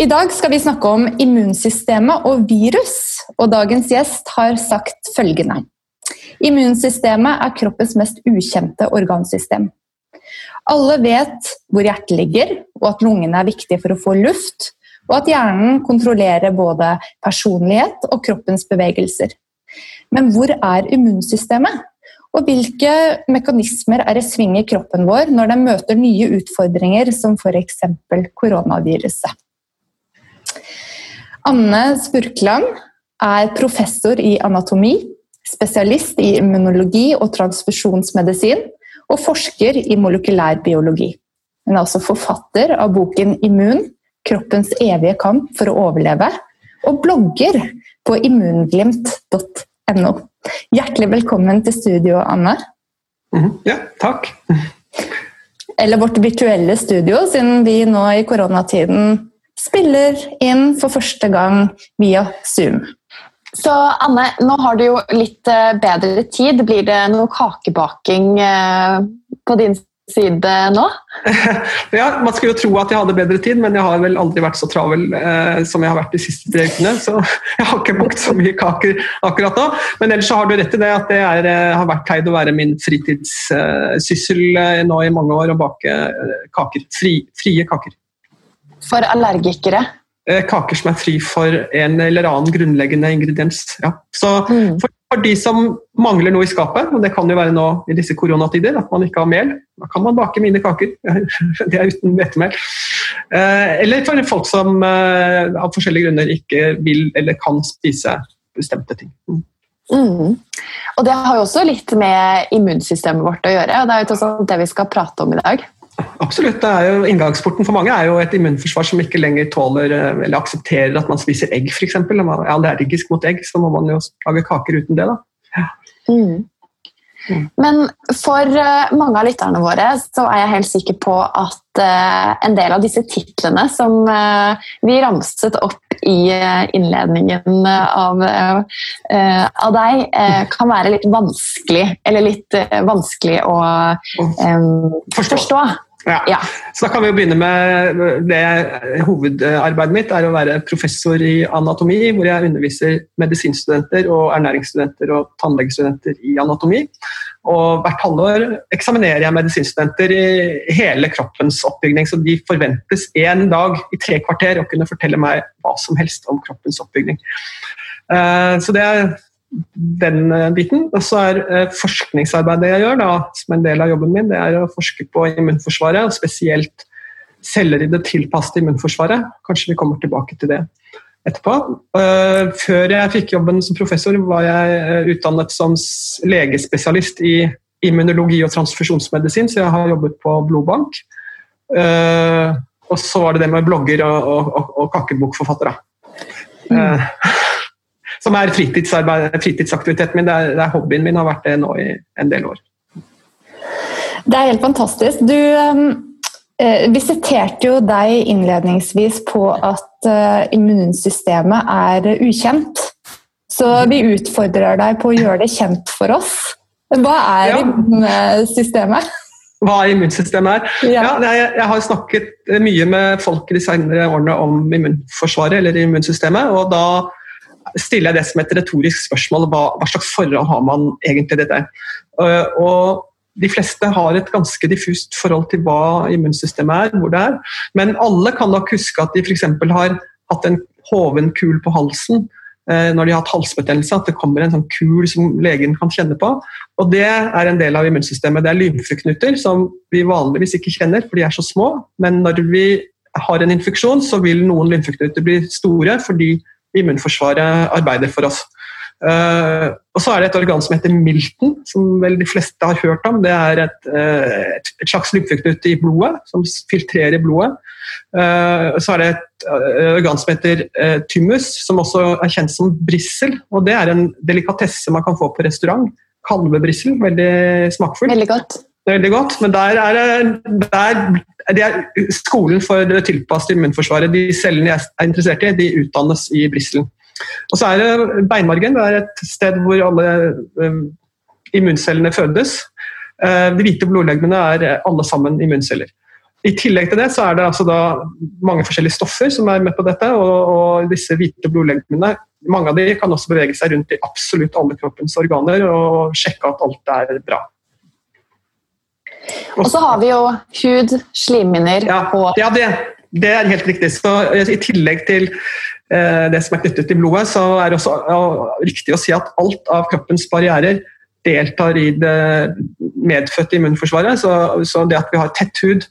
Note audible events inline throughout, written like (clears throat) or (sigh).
I dag skal vi snakke om immunsystemet og virus, og dagens gjest har sagt følgende. Immunsystemet er kroppens mest ukjente organsystem. Alle vet hvor hjertet ligger, og at lungene er viktige for å få luft, og at hjernen kontrollerer både personlighet og kroppens bevegelser. Men hvor er immunsystemet? Og hvilke mekanismer er i sving i kroppen vår når den møter nye utfordringer, som f.eks. koronaviruset? Anne Spurkland er professor i anatomi, spesialist i immunologi og transfusjonsmedisin, og forsker i molekylærbiologi. Hun er også forfatter av boken 'Immun kroppens evige kamp for å overleve', og blogger på immunglimt.no. Hjertelig velkommen til studio, Anne. Mhm. Ja, takk. Eller vårt virtuelle studio, siden vi nå i koronatiden spiller inn for første gang via Zoom. Så Anne, nå har du jo litt eh, bedre tid. Blir det noe kakebaking eh, på din side nå? (laughs) ja, Man skulle jo tro at jeg hadde bedre tid, men jeg har vel aldri vært så travel eh, som jeg har vært de siste tre ukene. Så (laughs) jeg har ikke bakt så mye kaker akkurat nå. Men ellers så har du rett i det at det er, har vært pleid å være min fritidssyssel eh, nå i mange år å bake kaker. Fri, frie kaker. For allergikere? Eh, kaker som er fri for en eller annen grunnleggende ingrediens. Ja. Så mm. for, for, de som mangler noe i skapet, og det kan jo være nå i disse koronatider, at man ikke har mel, da kan man bake mine kaker. (laughs) Det er uten hvetemel. Eh, eller for folk som eh, av forskjellige grunner ikke vil eller kan spise bestemte ting. Mm. Mm. Og det har jo også litt med immunsystemet vårt å gjøre, og det er jo det vi skal prate om i dag. Absolutt. Jo, inngangsporten for mange er jo et immunforsvar som ikke lenger tåler eh, eller aksepterer at man spiser egg, f.eks. Om man er allergisk mot egg, så må man jo lage kaker uten det. da. Ja. Mm. Mm. Men for eh, mange av lytterne våre så er jeg helt sikker på at uh, en del av disse titlene som vi ramset opp i innledningen av, av deg, kan være litt vanskelig, eller litt vanskelig å um, forstå. Ja. ja. Så da kan vi jo begynne med det Hovedarbeidet mitt er å være professor i anatomi, hvor jeg underviser medisinstudenter og ernæringsstudenter og tannlegestudenter i anatomi. Og hvert halvår eksaminerer jeg medisinstudenter i hele kroppens oppbygning. Så de forventes en dag i tre kvarter å kunne fortelle meg hva som helst om kroppens oppbygning. Eh, så det er den eh, biten. Og så er eh, forskningsarbeidet jeg gjør, da, som en del av jobben min, det er å forske på immunforsvaret, og spesielt celler i det tilpassede immunforsvaret. Kanskje vi kommer tilbake til det etterpå. Uh, før jeg fikk jobben som professor, var jeg utdannet som legespesialist i immunologi og transfusjonsmedisin, så jeg har jobbet på blodbank. Og så var det det med blogger og, og, og, kakebokforfattere. kakebokforfatter. (laughs) Som er fritidsaktiviteten min. Det er, det er, hobbyen min, har vært det nå i en del år. Det er helt fantastisk. Du um, eh, Vi siterte jo deg innledningsvis på at eh, immunsystemet er ukjent. Så vi utfordrer deg på å gjøre det kjent for oss. Hva er ja. immunsystemet? Hva immunsystemet er? Ja. ja jeg, jeg, har snakket mye med folk de senere årene om immunforsvaret eller immunsystemet. og da stiller jeg det som et retorisk spørsmål. Hva, hva slags forhold har man egentlig til dette? Uh, og de fleste har et ganske diffust forhold til hva immunsystemet er, hvor det er. Men alle kan nok huske at de f.eks. har hatt en hoven kul på halsen uh, når de har hatt halsbetennelse. At det kommer en sånn kul som legen kan kjenne på. Og Det er en del av immunsystemet. Det er lymfeknuter som vi vanligvis ikke kjenner, for de er så små. Men når vi har en infeksjon, så vil noen lymfeknuter bli store fordi immunforsvaret arbeider for oss. Uh, og så er det et organ som heter milten, som vel de fleste har hørt om. Det er et, uh, et, et slags lymfeknute i blodet, som filtrerer blodet. Uh, så er det et organ som heter thymus, som også er kjent som brissel. Og det er en delikatesse man kan få på restaurant. Kalvebrissel, veldig smakfullt. Veldig godt. Veldig godt, men der er der, det er skolen for tilpasset immunforsvaret. De cellene jeg er interessert i, de utdannes i Brussel. Og så er det beinmargen. Det er et sted hvor alle uh, immuncellene fødes. Uh, de hvite blodlegemene er alle sammen immunceller. I tillegg til det så er det altså mange forskjellige stoffer som er med på dette. Og, og disse hvite blodlegemene mange av de kan også bevege seg rundt i absolutt alle kroppens organer og sjekke at alt er bra. Og så har vi jo hud, slimhinner ja, og Ja, det, det, er helt riktig. Så I tillegg til Eh, det som er knyttet til blodet, så er det også riktig å si at alt av kroppens barrierer deltar i det medfødte immunforsvaret. Så, så det at vi har tett hud,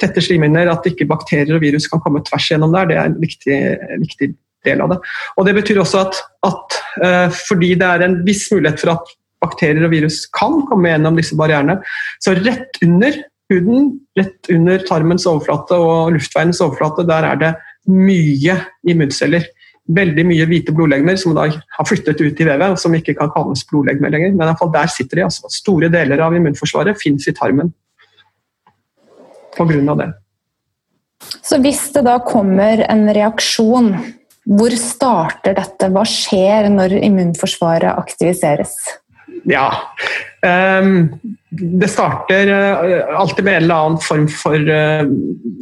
tette slimhinner, at ikke bakterier og virus kan komme tvers gjennom der, det er en viktig, viktig del av det. Og Det betyr også at, at uh, fordi det er en viss mulighet for at bakterier og virus kan komme gjennom disse barrierene, så rett under huden, rett under tarmens overflate og luftveiens overflate, der er det mye immunceller. Veldig mye hvite blodlegemer som da har flyttet ut i vevet, og som ikke kan kalles blodlegemer lenger. Men i fall der sitter de. altså Store deler av immunforsvaret fins i tarmen pga. det. Så hvis det da kommer en reaksjon, hvor starter dette? Hva skjer når immunforsvaret aktiviseres? Ja. Um, det starter uh, alltid med en eller annen form for uh,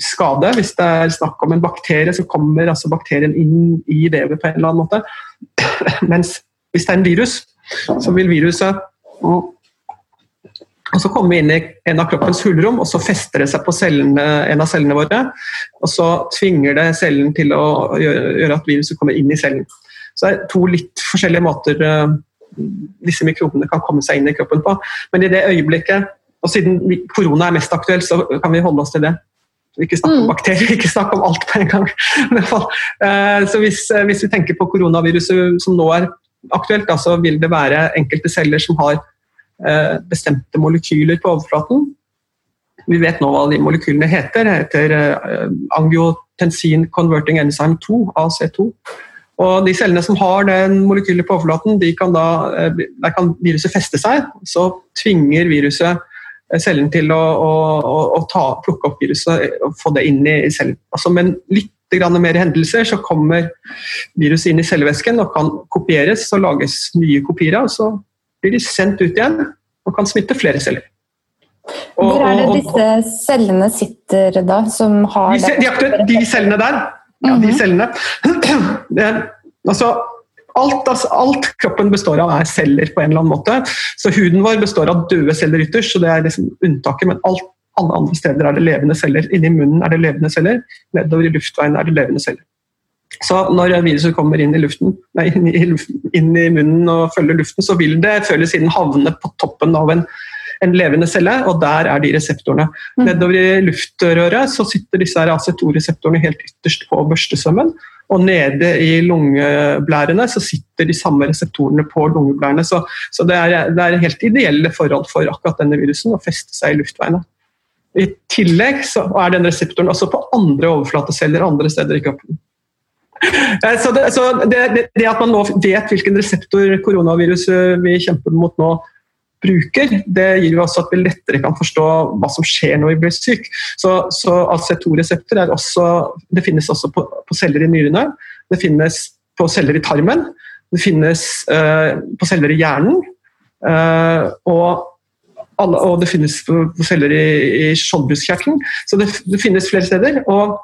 skade. Hvis det er snakk om en bakterie, så kommer altså bakterien inn i vevet på en eller annen måte. (coughs) Mens hvis det er en virus, så vil viruset og så komme inn i en av kroppens hulrom, og så fester det seg på cellene, en av cellene våre. Og så tvinger det cellen til å gjøre, at viruset kommer inn i cellen. Så det er to litt forskjellige måter uh, disse mikrobene kan komme seg inn i kroppen på. Men i det øyeblikket, og siden korona er mest aktuell, så kan vi holde oss til det. Ikke snakk om mm. bakterier, (laughs) ikke snakk om alt på en gang. (laughs) Eh, så hvis, eh, hvis vi tenker på koronaviruset som nå er aktuelt, da, så vil det være enkelte celler som har eh, bestemte molekyler på overflaten. Vi vet nå hva de molekylene heter. Det heter angiotensin converting enzyme 2, AC2. Og De cellene som har den molekylet på overflaten, de kan da, eh, der kan viruset feste seg. Så tvinger viruset eh, cellen til å, å, å ta, plukke opp viruset og få det inn i cellen. Altså Med litt mer hendelser så kommer viruset inn i cellevæsken og kan kopieres og lages nye kopier av. Så blir de sendt ut igjen og kan smitte flere celler. Og, Hvor er det disse cellene sitter da? som har de, de, de cellene der ja, de mhm. cellene. (clears throat) Altså, alt, altså, alt, kroppen består av, er celler på en eller annen måte. Så Huden vår består av døde celler ytterst, så det er liksom unntaket. Men alt, alle andre steder er det levende celler. Inni munnen er det levende celler. Nedover i luftveien er det levende celler. Så når viruset kommer inn i, luften, nei, inn, i, inn i, munnen og følger luften, så vil det før eller siden havne på toppen av en, en levende celle, og der er de reseptorene. Mm. Nedover i luftrøret så sitter disse AC2-reseptorene helt ytterst på børstesømmen. Og nede i lungeblærene så sitter de samme reseptorene på lungeblærene. Så, så det, er, det, er, helt ideelle forhold for akkurat denne virusen å feste seg i luftveiene. I tillegg så er den reseptoren også på andre overflateceller andre steder i kroppen. Eh, så, det, så det, det, at man nå vet hvilken reseptor koronaviruset vi kjemper mot nå, bruker, det gir jo også at vi lettere kan forstå hva som skjer når vi blir syk. Så, så AC2-resepter er også, det finnes også på, på, celler i nyrene, det finnes på celler i tarmen, det finnes uh, på celler i hjernen. Uh, og, alle, og, det finnes på, på celler i, i skjoldbruskkjertelen. Så det, det, finnes flere steder. Og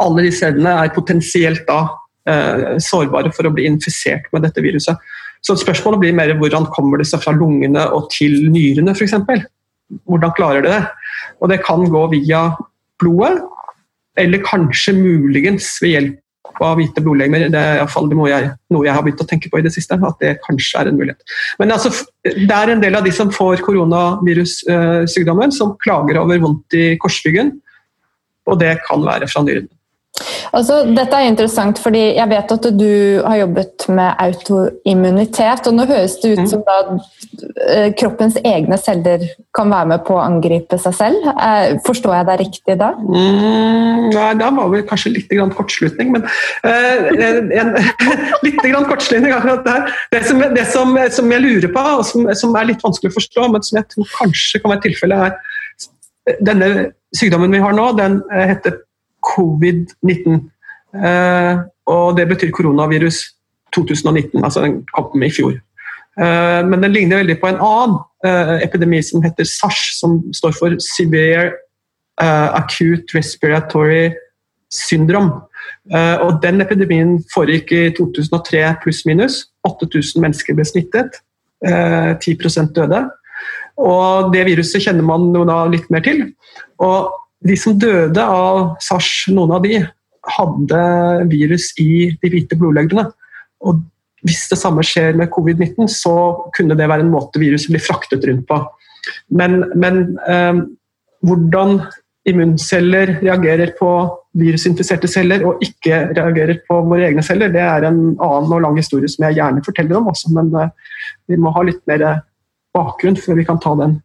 alle de stedene er potensielt da uh, sårbare for å bli infisert med dette viruset. Så spørsmålet blir mer hvordan kommer disse fra lungene og til nyrene f.eks. Hvordan klarer det det? Og det kan gå via blodet, eller kanskje muligens ved hjelp av hvite blodlegemer. Det er iallfall noe jeg har begynt å tenke på i det siste. at det kanskje er en mulighet. Men altså, det er en del av de som får koronavirussykdommen, som klager over vondt i korsryggen. Og det kan være fra nyrene. Altså, dette er interessant, fordi jeg vet at du har jobbet med autoimmunitet. og Nå høres det ut mm. som da eh, kroppens egne celler kan være med på å angripe seg selv. Eh, forstår jeg deg riktig da? Mm, nei, da var vel kanskje litt grann kortslutning, men uh, en, (laughs) litt grann kortslutning akkurat der. Det, som, det som, som, jeg lurer på, og som, som, er litt vanskelig å forstå, men som jeg tror kanskje kan være tilfellet, er denne sykdommen vi har nå, den heter covid-19. Eh, og det betyr koronavirus 2019, altså den kom i fjor. Eh, men den ligner veldig på en annen eh, epidemi som heter SARS, som står for Severe Acute Respiratory Syndrome. Og den epidemien foregikk i 2003 pluss-minus. 8000 mennesker ble smittet. 10% døde. Og det viruset kjenner man jo da litt mer til. Og de som døde av sars, noen av de, hadde virus i de hvite blodleggene. Og hvis det samme skjer med covid-19, så kunne det være en måte viruset blir fraktet rundt på. Men, men eh, hvordan immunceller reagerer på virusinfiserte celler og ikke reagerer på våre egne celler, det er en annen og lang historie som jeg gjerne forteller om også, men eh, vi må ha litt mer bakgrunn før vi kan ta den.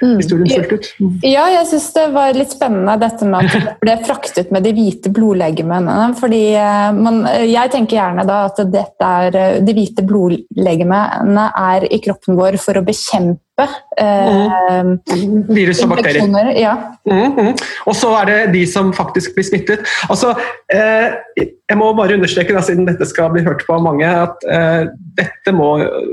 Historien fullt ut. Mm. Ja, jeg syns det var litt spennende dette med at det ble fraktet med de hvite blodlegemene. fordi eh, man, Jeg tenker gjerne da at dette er, eh, de hvite blodlegemene er i kroppen vår for å bekjempe Mm. Virus og bakterier. Ja. Mm, mm. Og så er det de som faktisk blir smittet. Altså, eh, jeg må bare understreke, da, siden dette skal bli hørt på av mange, at eh, dette må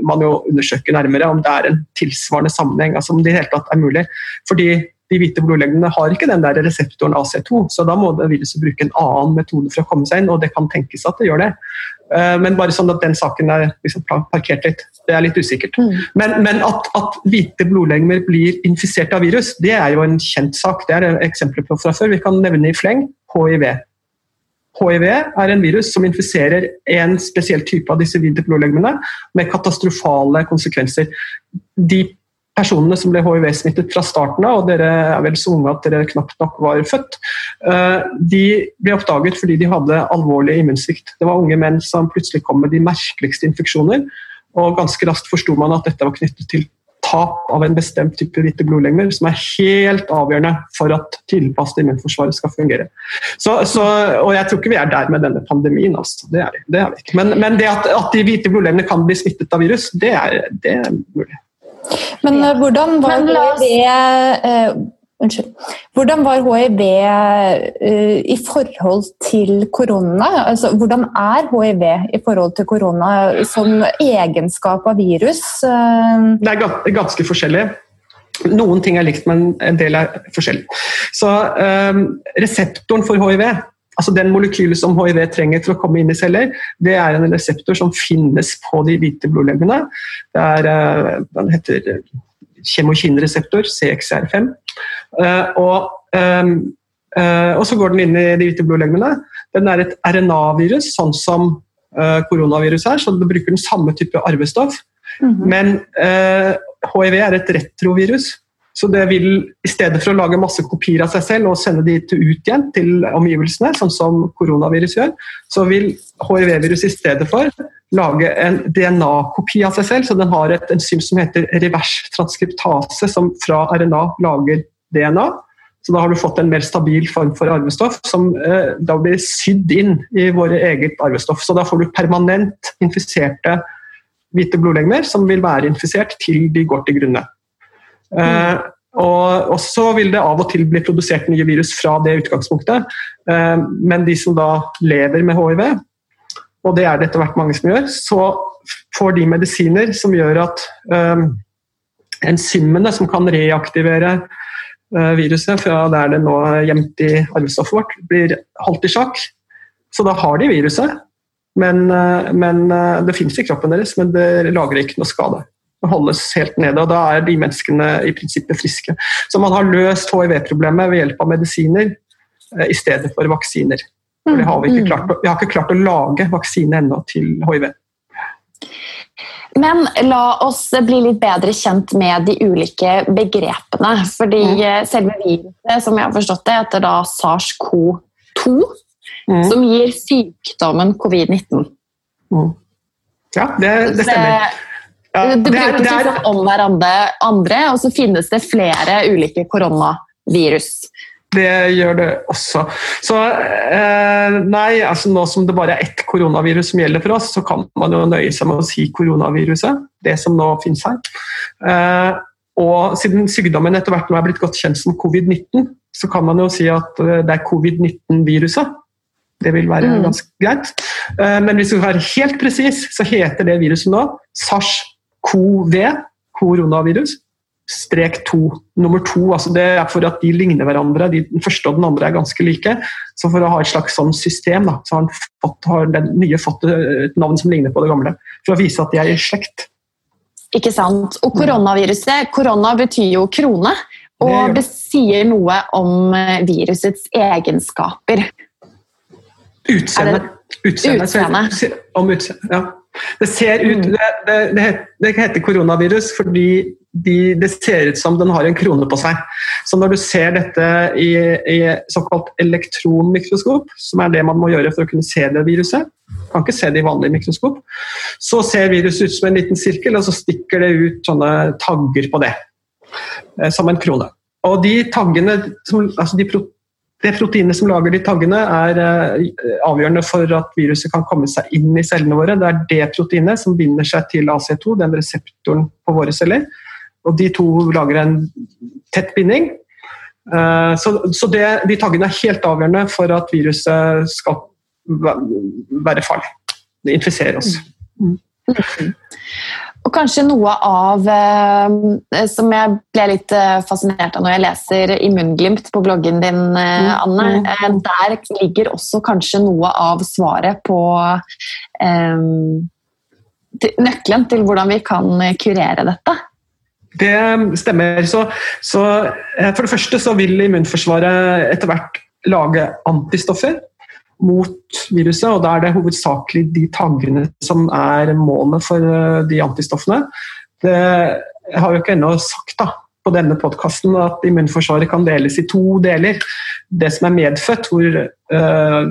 man jo undersøke nærmere, om det er en tilsvarende sammenheng. altså Om det i hele tatt er mulig. Fordi de hvite blodlegemene har ikke den der reseptoren AC2, så da må det viruset bruke en annen metode for å komme seg inn, og det kan tenkes at det gjør det. Eh, men bare sånn at den saken er liksom parkert litt. Det er litt usikkert. Mm. Men, men at, at, hvite blodlegemer blir infisert av virus, det er jo en kjent sak. Det er eksempler på fra før. Vi kan nevne i fleng hiv. Hiv er en virus som infiserer en spesiell type av disse hvite blodlegemene med katastrofale konsekvenser. De personene som ble hiv-smittet fra starten av, og dere er vel så unge at dere knapt nok var født, eh, de ble oppdaget fordi de hadde alvorlig immunsvikt. Det var unge menn som plutselig kom med de merkeligste infeksjoner, og ganske raskt forsto man at dette var knyttet til tap av en bestemt type hvite blodlegemer, som er helt avgjørende for at tilpasset immunforsvaret skal fungere. Så, så, og Jeg tror ikke vi er der med denne pandemien. Altså. Det, er, det er vi ikke. Men, men det at, at, de hvite blodlegemene kan bli smittet av virus, det er, det er mulig. Men ja. hvordan var Men HIV uh, Unnskyld. Hvordan var hiv uh, i forhold til korona? Altså, hvordan er hiv i forhold til korona som egenskap av virus? Det er ganske forskjellig. Noen ting er likt, men en del er forskjellig. Så Reseptoren for hiv altså Den molekylet som hiv trenger for å komme inn i celler, det er en reseptor som finnes på de hvite blodlegemene. Det er, uh, Den heter kjemokinreseptor, CXR5. Uh, og, uh, og, så går den inn i de hvite blodlegemene. Den er et RNA-virus, sånn som koronavirus er, så den bruker den samme type arvestoff. Mm -hmm. Men hiv er et retrovirus, så det vil, i stedet for å lage masse kopier av seg selv og sende de ut igjen til omgivelsene, sånn som koronavirus gjør, så vil hiv-virus i stedet for lage en DNA-kopi av seg selv. Så den har et enzym som heter reverstranskriptase, som fra RNA lager DNA. Så da har du fått en mer stabil form for arvestoff, som eh, da blir sydd inn i våre eget arvestoff. Så da får du permanent infiserte hvite blodlegemer som vil være infisert til de går til grunne. Uh, og, og, så vil det av og til bli produsert nye virus fra det utgangspunktet. Uh, men de som da lever med hiv, og det er det etter hvert mange som gjør, så får de medisiner som gjør at um, enzymene som kan reaktivere viruset fra der det nå er gjemt i arvestoffet vårt, blir holdt i sjakk. Så da har de viruset, men, men det fins i kroppen deres, men det lager ikke noe skade holdes helt nede. og Da er de menneskene i prinsippet friske. Så man har løst hiv-problemet ved hjelp av medisiner eh, i stedet for vaksiner. For har vi, ikke klart, vi, har ikke klart å lage vaksine ennå til hiv. Men la oss bli litt bedre kjent med de ulike begrepene. Fordi mm. selve viruset, som jeg har forstått det, heter da SARS-CoV-2. mm. som gir sykdommen covid-19. Mm. Ja, det, det stemmer. Ja, det, det brukes sånn om hverandre, og så finnes det flere ulike koronavirus. Det gjør det også. Så eh, nei, altså nå som det bare er ett koronavirus som gjelder for oss, så kan man jo nøye seg med å si koronaviruset. Det som nå finnes her. Eh, og siden sykdommen etter hvert nå er blitt godt kjent som covid-19, så kan man jo si at eh, det er covid-19-viruset. Det vil være mm. ganske greit. Eh, men hvis vi skal være helt presis, så heter det viruset nå SARS-CoV, koronavirus strek to. Nummer to altså det er for at de ligner hverandre. De, den første og den andre er ganske like. Så for å ha et slags sånn system, da, så har, fått, har, den nye fått et navn som ligner på det gamle. For å vise at de er i slekt. Ikke sant. Og koronaviruset Korona betyr jo krone. Og det, det sier noe om eh, virusets egenskaper. Utseende. Utseende. utseende. Om utseende, ja. Det ser ut Det, det, det, det, heter koronavirus fordi de, det ser ut som den har en krone på seg. Så når du ser dette i, i såkalt elektronmikroskop, som er det man må gjøre for å kunne se det viruset, kan ikke se det i vanlig mikroskop, så ser viruset ut som en liten sirkel, og så stikker det ut sånne tagger på det. Eh, som en krone. Og de taggene, altså de det proteinet som lager de taggene, er eh, avgjørende for at viruset kan komme seg inn i cellene våre. Det er det proteinet som binder seg til AC2, den reseptoren på våre celler. Og de to lager en tett binding. Eh, så, det, de taggene er helt avgjørende for at viruset skal være farlig. Det infiserer oss. Mm. Og kanskje noe av eh, som jeg ble litt eh, fascinert av når jeg leser Immunglimt på bloggen din, eh, mm, Anne. Mm. Eh, der ligger også kanskje noe av svaret på eh, nøkkelen til hvordan vi kan kurere dette. Det stemmer. Så, så, eh, for det første så vil immunforsvaret etter hvert lage antistoffer mot viruset, og da er det hovedsakelig de taggene som er målet for eh, de antistoffene. Det, har jo ikke ennå sagt da, på denne podkasten at immunforsvaret kan deles i to deler. Det som er medfødt, hvor uh,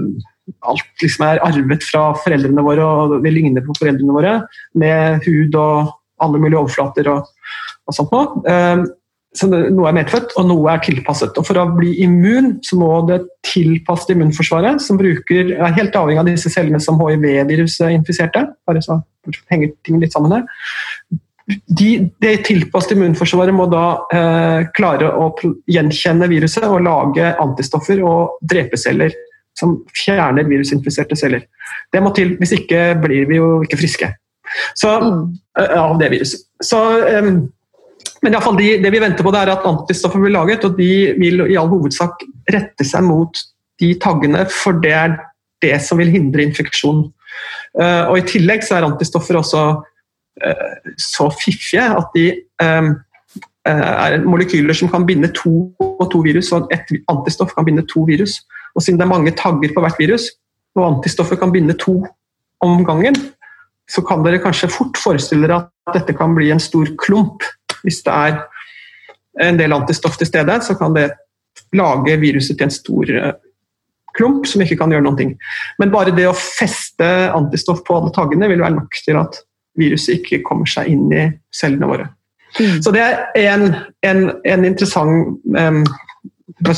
alt liksom er arvet fra foreldrene våre og vi ligner på foreldrene våre, med hud og alle mulige overflater og, og sånt noe. Uh, så noe er medfødt, og noe er tilpasset. Og For å bli immun så må det tilpasse immunforsvaret, som bruker, er helt avhengig av disse cellene som hiv-viruset infiserte. bare så henger ting litt sammen her. De, det tilpassede immunforsvaret må da eh, klare å gjenkjenne viruset og lage antistoffer og drepeceller som fjerner virusinfiserte celler. Det må til, hvis ikke blir vi jo ikke friske så, mm. eh, av det viruset. Så eh, men i de, det vi venter på, det er at antistoffer blir laget, og de vil i all hovedsak rette seg mot de taggene, for det er det som vil hindre infeksjon. Uh, og I tillegg så er antistoffer også uh, så fiffige at de um, er molekyler som kan binde to og to virus, og et antistoff kan binde to virus. Og Siden det er mange tagger på hvert virus, og antistoffer kan binde to om gangen, så kan dere kanskje fort forestille dere at dette kan bli en stor klump hvis det er en del antistoff til stede, så kan det lage viruset til en stor eh, klump som ikke kan gjøre noen ting. Men bare det å feste antistoff på alle taggene vil være nok til at viruset ikke kommer seg inn i cellene våre. Mm. Så det er en, en, en interessant um,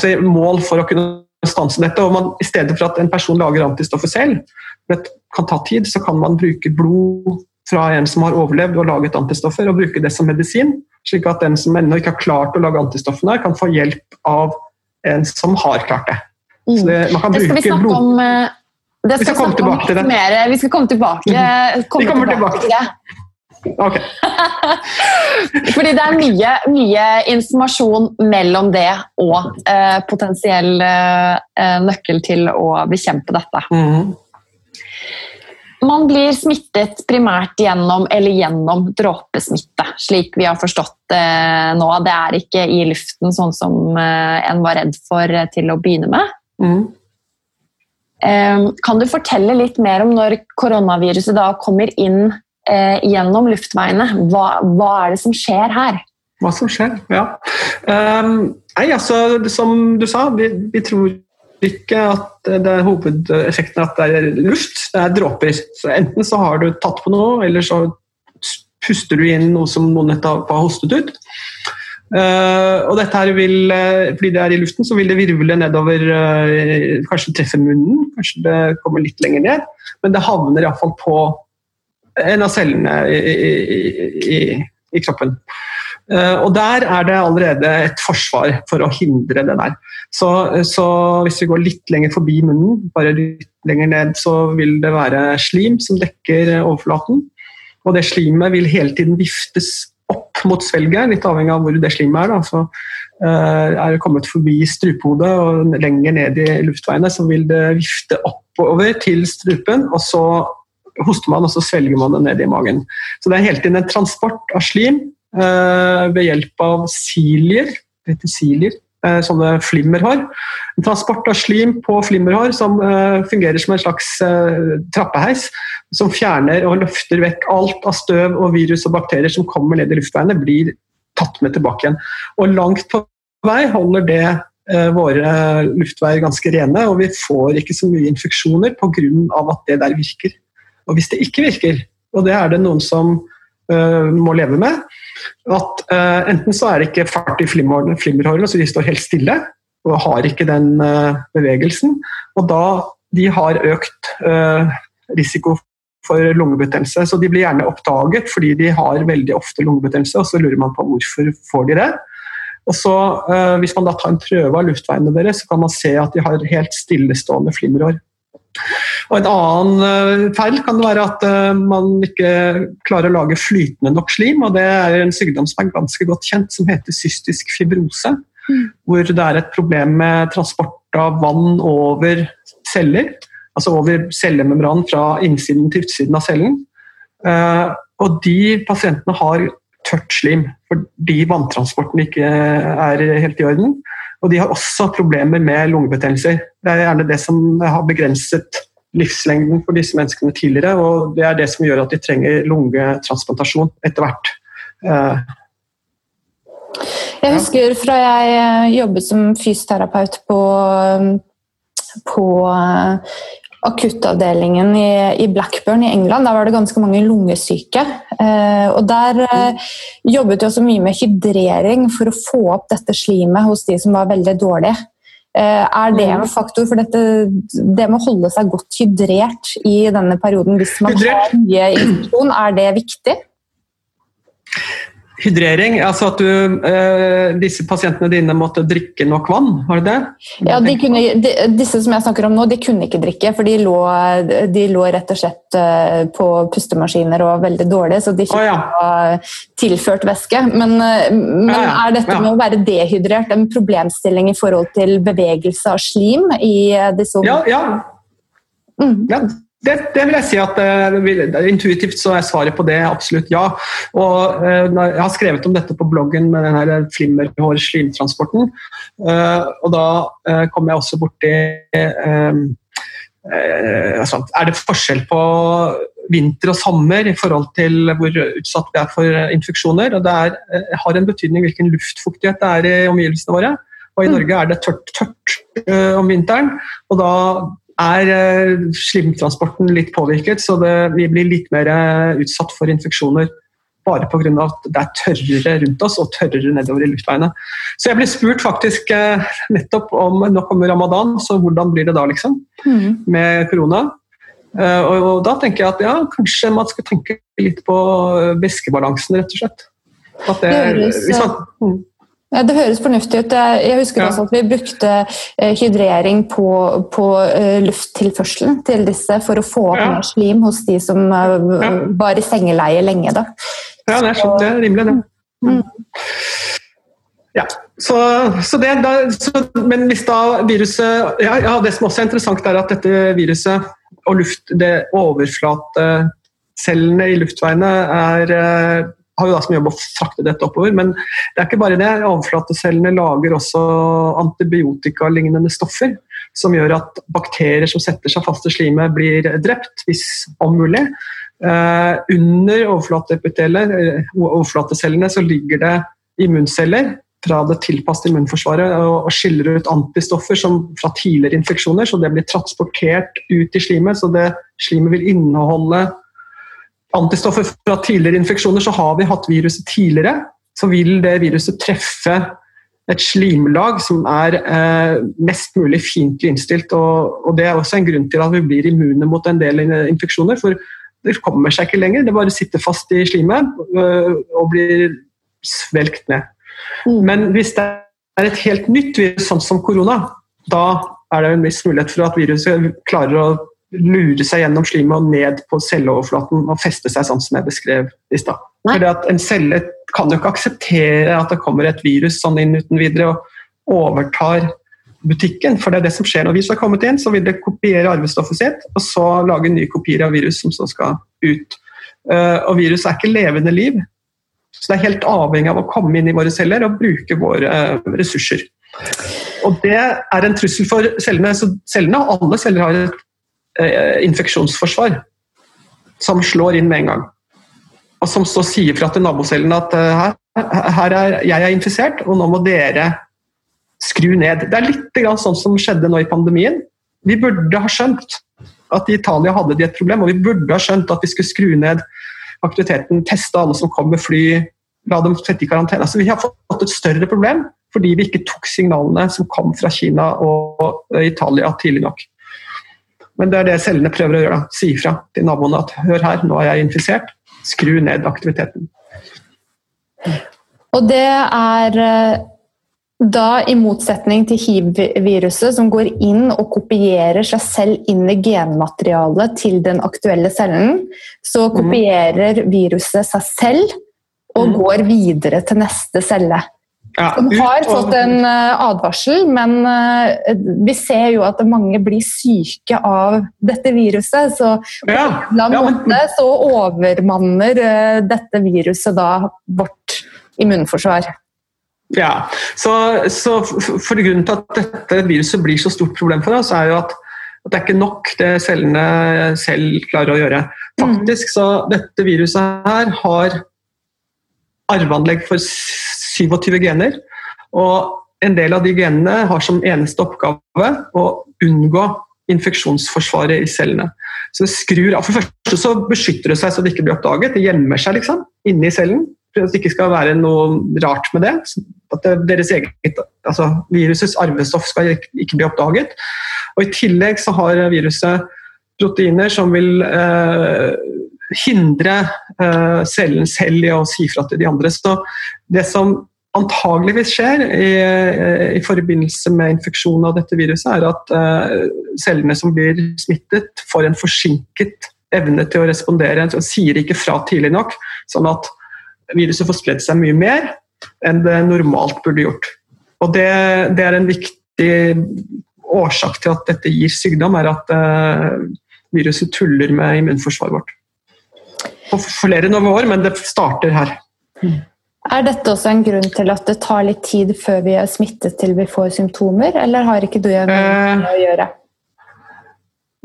si, mål for å kunne stanse dette. og man, I stedet for at en person lager antistoffer selv, det kan ta tid, så kan man bruke blod fra en som har overlevd og laget antistoffer, og bruke det som medisin. Slik at den som ennå ikke har klart å lage antistoffene, kan få hjelp av en som har klart det. Så det, man kan det skal vi snakke om eh, det skal vi skal komme tilbake til det. Mer. Vi skal komme tilbake, mhm. komme vi kommer tilbake, tilbake til det. Okay. (laughs) Fordi det er mye, mye, informasjon mellom det og eh, potensiell eh, nøkkel til å bekjempe dette. Mm. Man blir smittet primært gjennom eller gjennom dråpesmitte, slik vi har forstått det nå. Det er ikke i luften, sånn som eh, en var redd for eh, til å begynne med. Mm. Kan du fortelle litt mer om når koronaviruset da kommer inn eh, gjennom luftveiene? Hva, hva, er det som skjer her? Hva som skjer, ja. Um, nei, altså, som du sa, vi, vi tror ikke at det er hovedeffekten at det er luft, det er dråper. Så enten så har du tatt på noe, eller så puster du inn noe som noen nettopp har hostet ut. Uh, og dette her vil, uh, fordi det er i luften, så vil det virvle nedover uh, Kanskje treffe munnen, kanskje det kommer litt lenger ned. Men det havner iallfall på en av cellene i, i, i, i kroppen. Og der er det allerede et forsvar for å hindre det der. Så, så, hvis vi går litt lenger forbi munnen, bare litt lenger ned, så vil det være slim som dekker overflaten. Og det slimet vil hele tiden viftes opp mot svelget, litt avhengig av hvor det slimet er. Da. Så uh, er det kommet forbi strupehodet og lenger ned i luftveiene, så vil det vifte oppover til strupen, og så hoster man og så svelger man det ned i magen. Så det er hele tiden en transport av slim ved hjelp av silier. Heter silier Eh, sånne flimmerhår. En transport av slim på flimmerhår som uh, fungerer som en slags trappeheis. Som fjerner og løfter vekk alt av støv og virus og bakterier som kommer ned i luftveiene, blir tatt med tilbake igjen. Og langt på vei holder det våre luftveier ganske rene, og vi får ikke så mye infeksjoner pga. at det der virker. Og hvis det ikke virker, og det er det noen som må leve med, at uh, enten så er det ikke fart i flimmerhårene, så de står helt stille og har ikke den uh, bevegelsen. Og da de har økt risiko for lungebetennelse. Så de blir gjerne oppdaget fordi de har veldig ofte lungebetennelse, og så lurer man på hvorfor får de det. Og så, Hvis man da tar en prøve av luftveiene deres, så kan man se at de har helt stillestående flimmerhår. Og En annen eh, feil kan være at eh, man ikke klarer å lage flytende nok slim. og Det er en sykdom som er ganske godt kjent, som heter cystisk fibrose. Mm. Hvor det er et problem med transport av vann over celler. Altså over cellemembranen fra innsiden til utsiden av cellen. Eh, og de pasientene har tørt slim fordi vanntransporten ikke er helt i orden. Og de har også problemer med lungebetennelser. Det er gjerne det som har begrenset livslengden for disse menneskene tidligere, og det er det som gjør at de trenger lungetransplantasjon etter hvert. Eh, jeg husker fra jeg jobbet som fysioterapeut på, på akuttavdelingen i, i, Blackburn i England. Der var det ganske mange lungesyke. Eh, og Der eh, jobbet vi også mye med hydrering for å få opp dette slimet hos de som var veldig dårlige. Eh, er det en faktor for dette, det med å holde seg godt hydrert i denne perioden hvis man har mye infeksjon, er det viktig? Hydrering, altså at du, eh, disse pasientene dine måtte drikke nok vann, var det det? Ja, de kunne, de, Disse som jeg snakker om nå, de kunne ikke drikke, for de lå, de lå rett og slett eh, på pustemaskiner og var veldig dårlige, så de fikk oh, ja. tilført væske. Men, eh, men ja, ja. er dette med å være dehydrert en problemstilling i forhold til bevegelse av slim i disse Ja, ja. Mm. Det, det, vil jeg si at uh, Intuitivt så er svaret på det absolutt ja. Og uh, Jeg har skrevet om dette på bloggen med den flimmerhår-slimtransporten. Uh, og da kom jeg også borti altså, Er det forskjell på vinter og sommer i forhold til hvor utsatt vi er for infeksjoner? og Det er, har en betydning hvilken luftfuktighet det er i omgivelsene våre. Og I mm. Norge er det tørt, tørt om vinteren. og da er eh, slimtransporten litt påvirket, så det, vi blir litt mer eh, utsatt for infeksjoner bare pga. at det er tørrere rundt oss og tørrere nedover i luftveiene. Så jeg ble spurt faktisk eh, nettopp om nå kommer ramadan, så hvordan blir det da, liksom? Mm. Med korona. Og, og, da tenker jeg at ja, kanskje man skal tenke litt på væskebalansen, rett og slett. At det, hvis man, mm. Det høres fornuftig ut. Jeg husker ja. også at vi brukte eh, hydrering på, på eh, lufttilførselen til disse for å få opp ja. mer slim hos de som eh, ja. var i sengeleie lenge. Da. Ja, det er, sant. det er rimelig, det. Mm. Ja, så, så det da, så, Men hvis da viruset ja, ja, Det som også er interessant, er at dette viruset og luft, det overflatecellene i luftveiene er har jo da som jobb å frakte dette oppover. Men det er ikke bare det. Overflatecellene lager også antibiotikalignende stoffer som gjør at bakterier som setter seg fast i slimet, blir drept, hvis om mulig. Eh, under uh, overflatecellene, så ligger det immunceller fra det tilpassede immunforsvaret og, skiller ut antistoffer som fra tidligere infeksjoner, så det blir transportert ut i slimet. Så det slimet vil inneholde antistoffer fra tidligere infeksjoner. Så har vi hatt viruset tidligere, så vil det viruset treffe et slimlag som er eh, mest mulig fiendtlig innstilt. Og, og, Det er også en grunn til at vi blir immune mot en del infeksjoner. for det kommer seg ikke lenger, det bare sitter fast i slimet øh, og blir svelgt ned. Mm. Men hvis det er et helt nytt virus, sånn som korona, da er det en viss mulighet for at viruset klarer å lure seg gjennom slimet og ned på celleoverflaten og feste seg sånn som jeg beskrev i stad. En celle kan jo ikke akseptere at det kommer et virus sånn inn uten videre og overtar butikken. For det er det som skjer når virus har kommet inn, så vil det kopiere arvestoffet sitt, og så lage nye kopier av virus som så skal ut. Eh, og virus er ikke levende liv, så det er helt avhengig av å komme inn i våre celler og bruke våre eh, ressurser. Og det er en trussel for cellene. Så cellene, alle celler har et infeksjonsforsvar som slår inn med en gang. Og som så sier fra til nabocellene at her, her er jeg er infisert, og nå må dere skru ned. Det er litt sånn som skjedde nå i pandemien. Vi burde ha skjønt at i Italia hadde de et problem, og vi burde ha skjønt at vi skulle skru ned aktiviteten, teste alle som kom med fly, la dem sette i karantene. Altså, vi har fått et større problem fordi vi ikke tok signalene som kom fra Kina og Italia tidlig nok. Men det er det cellene prøver å gjøre. Da. Si ifra til naboene at hør her, nå er jeg infisert. Skru ned aktiviteten. Og det er eh, da, i motsetning til hiv-viruset, som går inn og kopierer seg selv inn i genmaterialet til den aktuelle cellen, så mhm. kopierer viruset seg selv og mm. går videre til neste celle. Ja, De har fått en uh, advarsel, men uh, vi ser jo at mange blir syke av dette viruset. Så på ja, en annen måte så overmanner uh, dette viruset da vårt immunforsvar. Ja, så, så for Grunnen til at dette viruset blir så stort problem for oss, er jo at, at det er ikke nok det cellene selv klarer å gjøre. Faktisk så dette viruset her har arveanlegg for 27 gener. Og en del av de genene har som eneste oppgave å unngå infeksjonsforsvaret i cellene. Så det skrur av. For det første så beskytter det seg så det ikke blir oppdaget. Det gjemmer seg liksom inni cellen for at det ikke skal være noe rart med det. At deres eget, altså Virusets arvestoff skal ikke bli oppdaget. Og I tillegg så har viruset proteiner som vil eh, hindre eh, cellen selv i å si fra til de andre. Så det som antageligvis skjer i, i, forbindelse med infeksjon av dette viruset, er at uh, cellene som blir smittet, får en forsinket evne til å respondere. De sier ikke fra tidlig nok, sånn at viruset får spredd seg mye mer enn det normalt burde gjort. Og det, det, er en viktig årsak til at dette gir sykdom, er at uh, viruset tuller med immunforsvaret vårt. På flere år, men det starter her. Er dette også en grunn til at det tar litt tid før vi er smittet til vi får symptomer, eller har ikke du noe med å gjøre?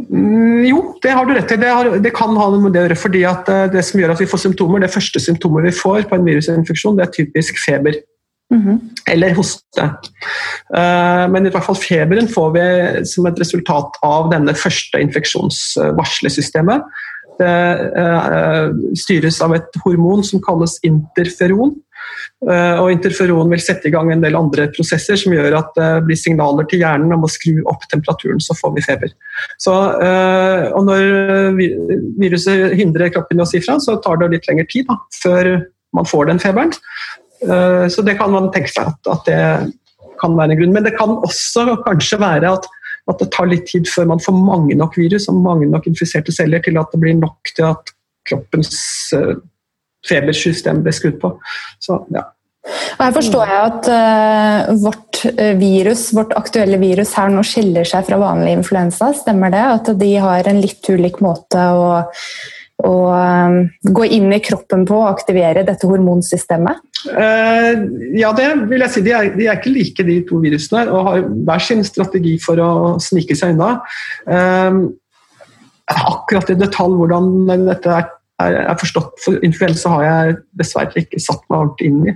Mm, jo, det har du rett i. Det, har, det, kan ha noe med det å gjøre. fordi at eh, Det som gjør at vi får symptomer, det første symptomet vi får på en virusinfeksjon, det er typisk feber. Mm -hmm. Eller hoste. Uh, men i hvert fall feberen får vi som et resultat av denne første infeksjonsvarslesystemet. Det uh, styres av et hormon som kalles interferon. Eh, og interferon vil sette i gang en del andre prosesser som gjør at det blir signaler til hjernen om å skru opp temperaturen, så får vi feber. Så, eh, og når viruset hindrer kroppen i å si fra, så tar det litt lengre tid da, før man får den feberen. Eh, så det kan man tenke seg at, at det kan være en grunn. Men det kan også kanskje være at, at det tar litt tid før man får mange nok virus og mange nok infiserte celler til at det blir nok til at kroppens febersystem blir skrudd på. Så, ja. Og her forstår jeg at uh, vårt eh, virus, vårt aktuelle virus her nå skiller seg fra vanlig influensa. Stemmer det? At de har en litt ulik måte å, å um, gå inn i kroppen på og aktivere dette hormonsystemet? Uh, ja, det vil jeg si. De er, de er, ikke like, de to virusene, og har hver sin strategi for å snike seg unna. Uh, akkurat i detalj hvordan dette er er, forstått. For influensa har jeg dessverre ikke satt meg ordentlig inn i.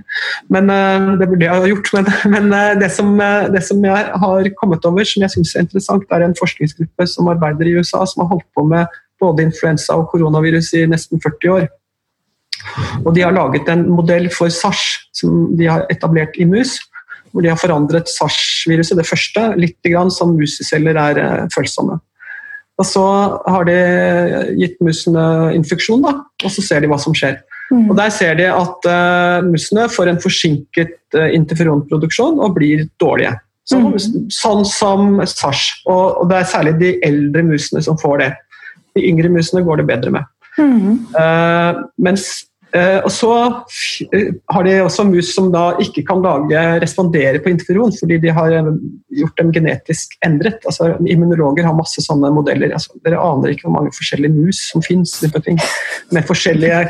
Men uh, Det burde jeg ha gjort. Men, (laughs) men det, som, det, som, jeg har kommet over som jeg syns er interessant, er en forskningsgruppe som arbeider i USA, som har holdt på med både influensa og koronavirus i nesten 40 år. Og De har laget en modell for SARS som de har etablert i mus. Hvor de har forandret SARS-viruset, det første, litt grann som museceller er følsomme. Og så har de gitt musene infeksjon, da, og så ser de hva som skjer. Mm. Og Der ser de at uh, musene får en forsinket uh, interferonproduksjon og blir dårlige. Så, mm. Sånn som SARS. Og, og, det er særlig de eldre musene som får det. De yngre musene går det bedre med. Mm. Uh, mens uh, og så eh, har de også mus som da ikke kan lage, respondere på interferon, fordi de har gjort dem genetisk endret. Altså, immunologer har masse sånne modeller. Altså, dere aner ikke hvor mange forskjellige mus som fins med forskjellige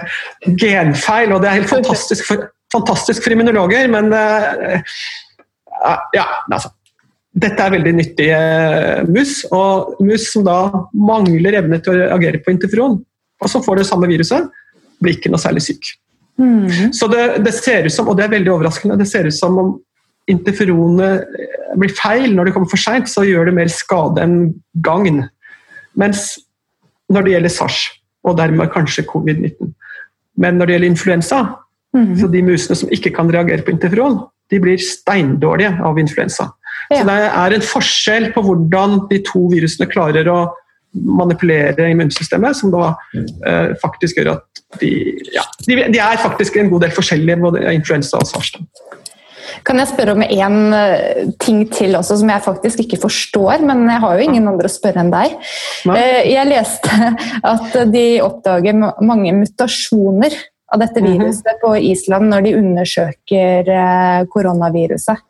genfeil. og Det er helt fantastisk for, fantastisk for immunologer, men ja, altså. Dette er veldig nyttige mus, og mus som da mangler evne til å reagere på interferon, og så får det samme viruset blir ikke noe særlig syk. Mm. Så det, det, ser ut som, og det er veldig overraskende, det ser ut som om interferonet blir feil. Når det kommer for seint, så gjør det mer skade enn gagn. Mens når det gjelder SARS, og dermed kanskje covid-19 Men når det gjelder influensa, mm. så de musene som ikke kan reagere på interferon, de blir steindårlige av influensa. Ja. Så det er en forskjell på hvordan de to virusene klarer å manipulere immunsystemet, som da eh, faktisk gjør at de, ja, de, de, er faktisk en god del forskjellige, både influensa og sars. Kan jeg spørre om én eh, ting til også, som jeg faktisk ikke forstår? Men jeg har jo ingen andre å spørre enn deg. Nei. Eh, jeg leste (laughs) at de oppdager mange mutasjoner av dette mhm. viruset på Island når de undersøker eh, koronaviruset.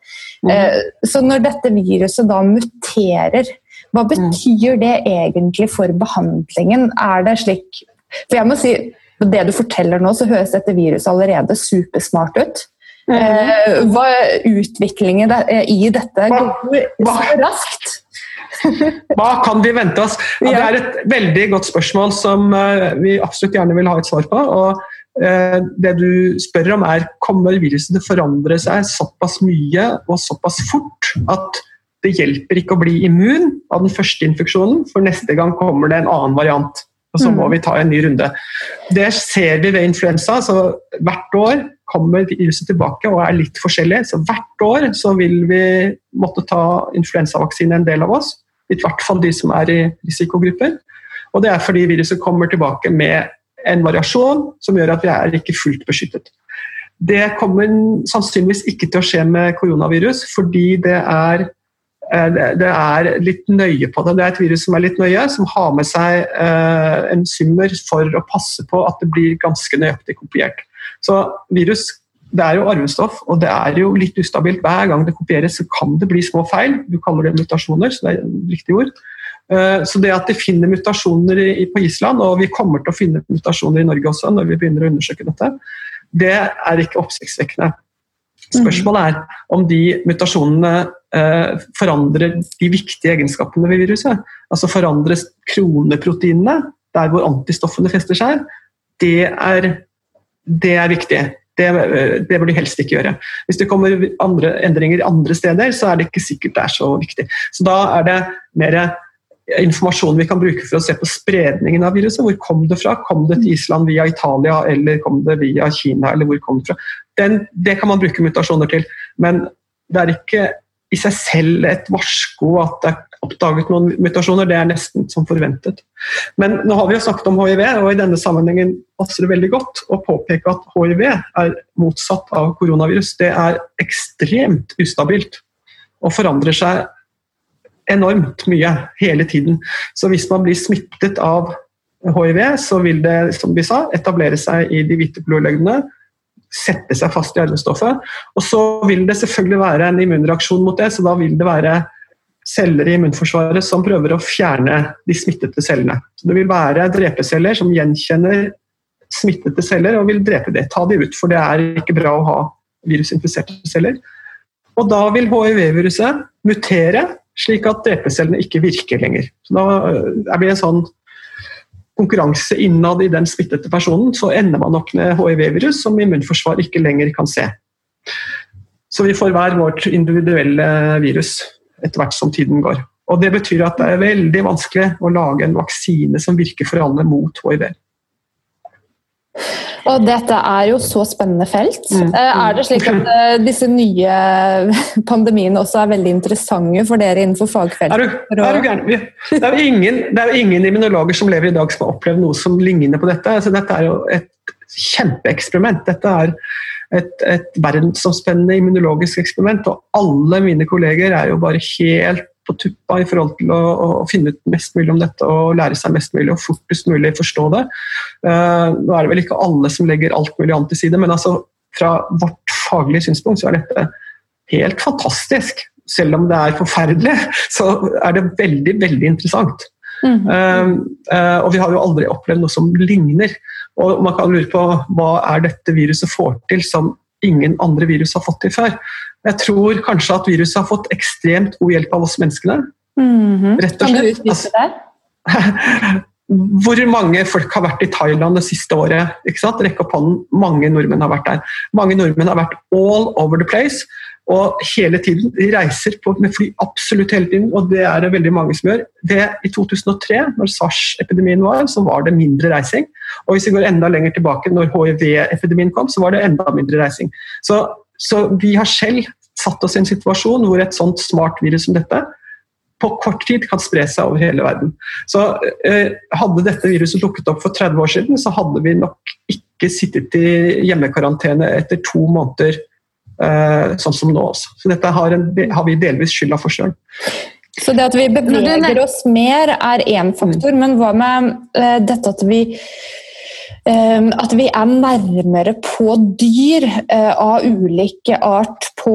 Mm. Så når dette viruset da muterer, hva mm. betyr det egentlig for behandlingen? Er det slik For jeg må si på det du forteller nå, så høres dette viruset allerede supersmart ut. Mm. Hva Utviklingen i dette går så raskt. Hva kan vi vente oss? Ja, det er et veldig godt spørsmål som eh, vi absolutt gjerne vil ha et svar på. og eh, det du spør om er Kommer viruset til å forandre seg såpass mye og såpass fort at det hjelper ikke å bli immun av den første infeksjonen, for neste gang kommer det en annen variant og så må mm. vi ta en ny runde. Det ser vi ved influensa. så Hvert år kommer viruset tilbake og er litt forskjellig. Så hvert år så vil vi måtte ta influensavaksine, en del av oss. I hvert fall de som er i risikogrupper. Og det er fordi viruset kommer tilbake med en variasjon som gjør at vi er ikke fullt beskyttet. Det kommer sannsynligvis ikke til å skje med koronavirus, fordi det er Eh, det er litt nøye på det. Det er et virus som er litt nøye, som har med seg eh, enzymer for å passe på at det blir ganske nøyaktig kopiert. Så virus det er jo arvestoff, og det er jo litt ustabilt. Hver gang det kopieres, så kan det bli små feil. Du kaller det mutasjoner, så det er riktig ord. Eh, så det at de finner mutasjoner på Island, og vi kommer til å finne mutasjoner i Norge også når vi begynner å undersøke dette, det er ikke oppsiktsvekkende. Spørsmålet er om de mutasjonene eh, forandrer de viktige egenskapene ved viruset. Altså forandres kroneproteinene, der hvor antistoffene fester seg. Det er, det er viktig. Det, det, bør de helst ikke gjøre. Hvis det kommer andre endringer andre steder, så er det ikke sikkert det er så viktig. Så da er det mer informasjon vi kan bruke for å se på spredningen av viruset. Hvor kom det fra? Kom det til Island via Italia, eller kom det via Kina? eller hvor kom Det fra? Den, det kan man bruke mutasjoner til, men det er ikke i seg selv et varsko at det er oppdaget noen mutasjoner. Det er nesten som forventet. Men nå har vi jo snakket om hiv, og i denne sammenhengen passer det veldig godt å påpeke at hiv er motsatt av koronavirus. Det er ekstremt ustabilt og forandrer seg enormt mye hele tiden. Så hvis man blir smittet av hiv, så vil det som vi sa, etablere seg i de hvite blodleggene, sette seg fast i arvestoffet. Og så vil det selvfølgelig være en immunreaksjon mot det, så da vil det være celler i immunforsvaret som prøver å fjerne de smittede cellene. Det vil være drepeceller som gjenkjenner smittede celler og vil drepe det. Ta de ut, for det er ikke bra å ha virusinfiserte celler. Og da vil hiv-viruset mutere slik at DP-cellene ikke virker lenger. Så da eh, blir det en sånn konkurranse innad i den smittede personen, så ender man opp med hiv-virus som immunforsvaret ikke lenger kan se. Så vi får hver vårt individuelle virus etter hvert som tiden går. Og Det betyr at det er veldig vanskelig å lage en vaksine som virker for alle mot hiv. Og dette er jo så spennende felt. Mm. Eh, er det slik at eh, disse nye (laughs) pandemiene også er veldig interessante for dere innenfor fagfeltet? Er du, er du gæren? Det er jo ingen, ingen, immunologer som lever i dag som har opplevd noe som ligner på dette. Altså, dette er jo et kjempeeksperiment. Dette er et, et verdensomspennende immunologisk eksperiment, og alle mine kolleger er jo bare helt på tuppa i forhold til å, å, finne ut mest mulig om dette og lære seg mest mulig og fortest mulig forstå det. Uh, nå er det vel ikke alle som legger alt mulig an til side, men altså, fra vårt faglige synspunkt så er dette helt fantastisk. Selv om det er forferdelig, (laughs) så er det veldig, veldig interessant. Mm -hmm. uh, uh, og vi har jo aldri opplevd noe som ligner. Og man kan lure på hva er dette viruset får til som ingen andre virus har fått til før. Jeg tror kanskje at viruset har fått ekstremt god hjelp av oss menneskene. Mm -hmm. Rett og slett. Kan du utdype det? (laughs) Hvor mange folk har vært i Thailand det siste året? Rekk opp hånden. Mange nordmenn har vært der. Mange nordmenn har vært all over the place. Og hele tiden. De reiser på, med fly absolutt hele tiden, og det er det veldig mange som gjør. Det I 2003, når SARS-epidemien var, så var det mindre reising. Og hvis vi går enda lenger tilbake, når hiv-epidemien kom, så var det enda mindre reising. Så så vi har selv satt oss i en situasjon hvor et sånt smart virus som dette på kort tid kan spre seg over hele verden. Så eh, Hadde dette viruset lukket opp for 30 år siden, så hadde vi nok ikke sittet i hjemmekarantene etter to måneder, sånn som nå også. Så dette har, en, har vi delvis skylda for sjøl. Så det at vi beveger oss mer er én faktor, men hva med eh, dette at vi Ehm, at vi er nærmere på dyr eh, av ulike art på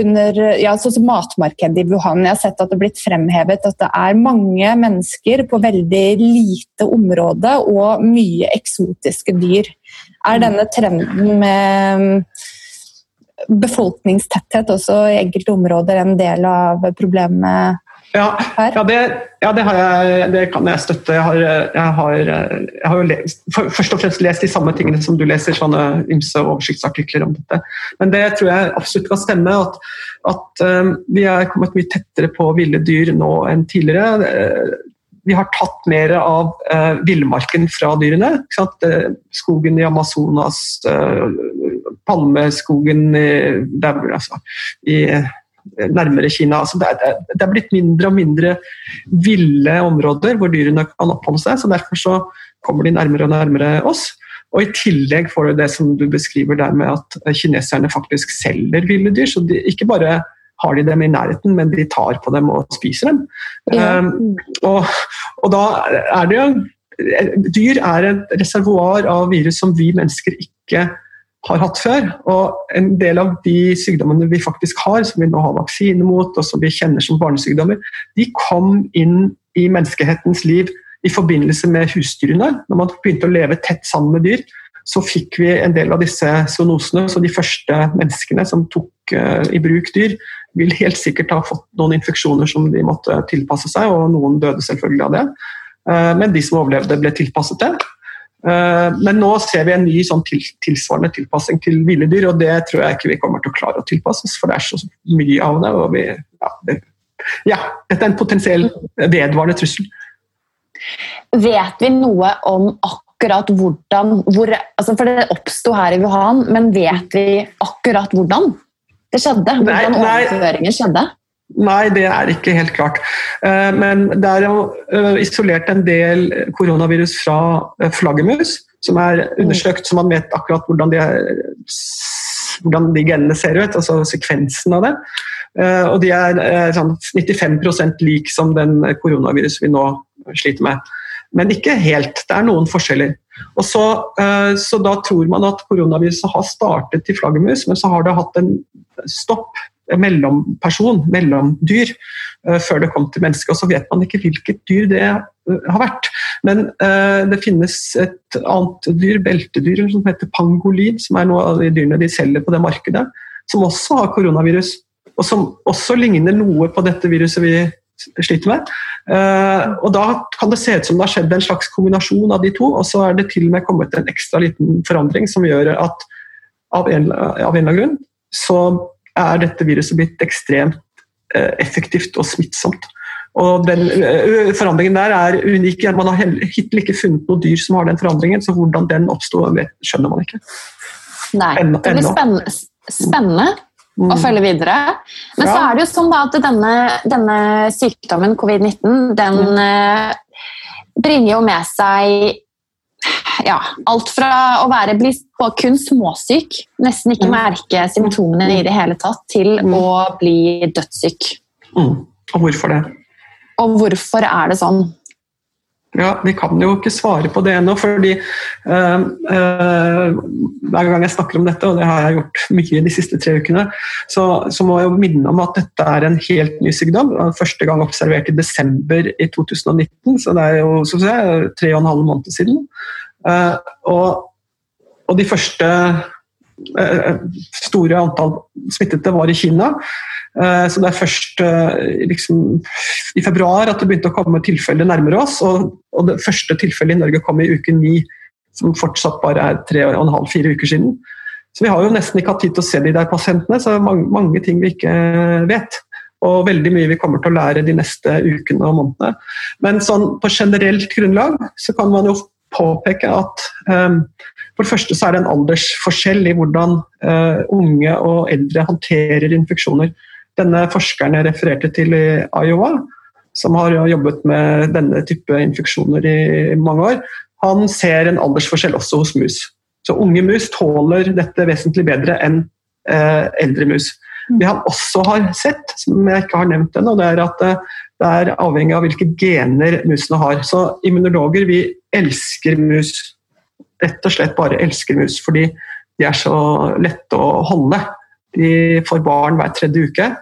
under ja, sånn som matmarkedet i Wuhan. Jeg har sett at det er blitt fremhevet at det er mange mennesker på veldig lite område og mye eksotiske dyr. Er denne trenden med befolkningstetthet også i enkelte områder en del av problemet ja, ja, det, ja det, jeg, det, kan jeg støtte. Jeg har, jeg har, jeg har lest, først og fremst lest de samme tingene som du leser, sånne ymse oversiktsartikler om dette. Men det tror jeg absolutt kan stemme. At, at um, vi er kommet mye tettere på ville dyr nå enn tidligere. Uh, vi har tatt mer av eh, villmarken fra dyrene. Uh, skogen i Amazonas, uh, palmeskogen i, der, altså, i nærmere Kina. Altså det, er, det, er, blitt mindre og mindre ville områder hvor dyrene kan oppholde seg. så Derfor så kommer de nærmere og nærmere oss. Og I tillegg får du det som du beskriver der med at kineserne faktisk selger ville dyr. så de, Ikke bare har de dem i nærheten, men de tar på dem og spiser dem. Ja. Um, og, og da er det jo Dyr er et reservoar av virus som vi mennesker ikke har hatt før. Og en del av de sykdommene vi faktisk har, som vi nå har vaksine mot, og som vi kjenner som barnesykdommer, de kom inn i menneskehetens liv i forbindelse med husdyrene. Når man begynte å leve tett sammen med dyr, så fikk vi en del av disse zoonosene. Så de første menneskene som tok uh, i bruk dyr, vil helt sikkert ha fått noen infeksjoner som de måtte tilpasse seg, og noen døde selvfølgelig av det. Uh, men de som overlevde, ble tilpasset det. Eh, men nå ser vi en ny sånn tilsvarende tilpassing til ville dyr, og det tror jeg ikke vi kommer til å klare å tilpasse oss, for det er så mye av det. og vi, ja, det, ja, dette er en potensiell vedvarende trussel. Vet vi noe om akkurat hvordan hvor, altså For det oppsto her i Wuhan, men vet vi akkurat hvordan det skjedde? Hvordan overføringen skjedde? Nei, det er ikke helt klart. Eh, men det er jo eh, isolert en del koronavirus fra eh, flaggermus, som er undersøkt, så man vet akkurat hvordan de, hvordan de genene ser ut, altså sekvensen av det. Og de er sånn 95% lik som den koronaviruset vi nå sliter med. Men ikke helt. Det er noen forskjeller. Og så, så Da tror man at koronaviruset har startet i flaggermus, men så har det hatt en stopp mellomperson, mellomdyr, uh, før det kom til mennesket. Og så vet man ikke hvilket dyr det uh, har vært. Men uh, det finnes et annet dyr, beltedyr, som heter pangolin, som er noe av de dyrene de selger på det markedet, som også har koronavirus. Og som også ligner noe på dette viruset vi sliter med. Og Da kan det se ut som det har skjedd en slags kombinasjon av de to, og så er det til og med kommet en ekstra liten forandring som gjør at av en, av en eller annen grunn så er dette viruset blitt ekstremt uh, effektivt og smittsomt. Og den uh, Forandringen der er unik. Man har hittil ikke funnet noe dyr som har den forandringen, så hvordan den oppsto, skjønner man ikke. Nei, Det blir spennende, spennende mm. å følge videre. Men ja. så er det jo sånn at denne, denne sykdommen, covid-19, den mm. Eh, bringer jo med seg ja, alt fra å være, bli kun småsyk, nesten ikke mm. merke symptomene i det hele tatt, til mm. å bli dødssyk. Mm. Og hvorfor det? Og hvorfor er det sånn? Ja, Vi kan jo ikke svare på det ennå, fordi uh, uh, hver gang jeg snakker om dette, og det har jeg gjort mye de siste tre ukene, så, så må jeg jo minne om at dette er en helt ny sykdom. Første gang observert i desember i 2019, så det er jo si, tre og en halv måned siden. Uh, og, og, de første store antall smittede var i Kina. Eh, så det er først eh, liksom, i februar at det begynte å komme tilfeller nærmere oss. Og, det første tilfellet i Norge kom i uke ni, som fortsatt bare er tre og en halv, fire uker siden. Så vi har jo nesten ikke hatt tid til å se de der pasientene, så det er mange, mange ting vi ikke vet. Og veldig mye vi kommer til å lære de neste ukene og månedene. Men sånn, på generelt grunnlag så kan man jo påpeke at um, for det første så er det en aldersforskjell i hvordan uh, unge og eldre håndterer infeksjoner. Denne forskeren jeg refererte til i Iowa, som har jobbet med denne type infeksjoner i mange år, han ser en aldersforskjell også hos mus. Så unge mus tåler dette vesentlig bedre enn uh, eldre mus. Det han også har sett, som jeg ikke har nevnt ennå, det er at eh, det er avhengig av hvilke gener musene har. Så immunologer vi elsker mus. Rett og slett bare elsker mus, fordi de er så lette å holde. De får barn hver tredje uke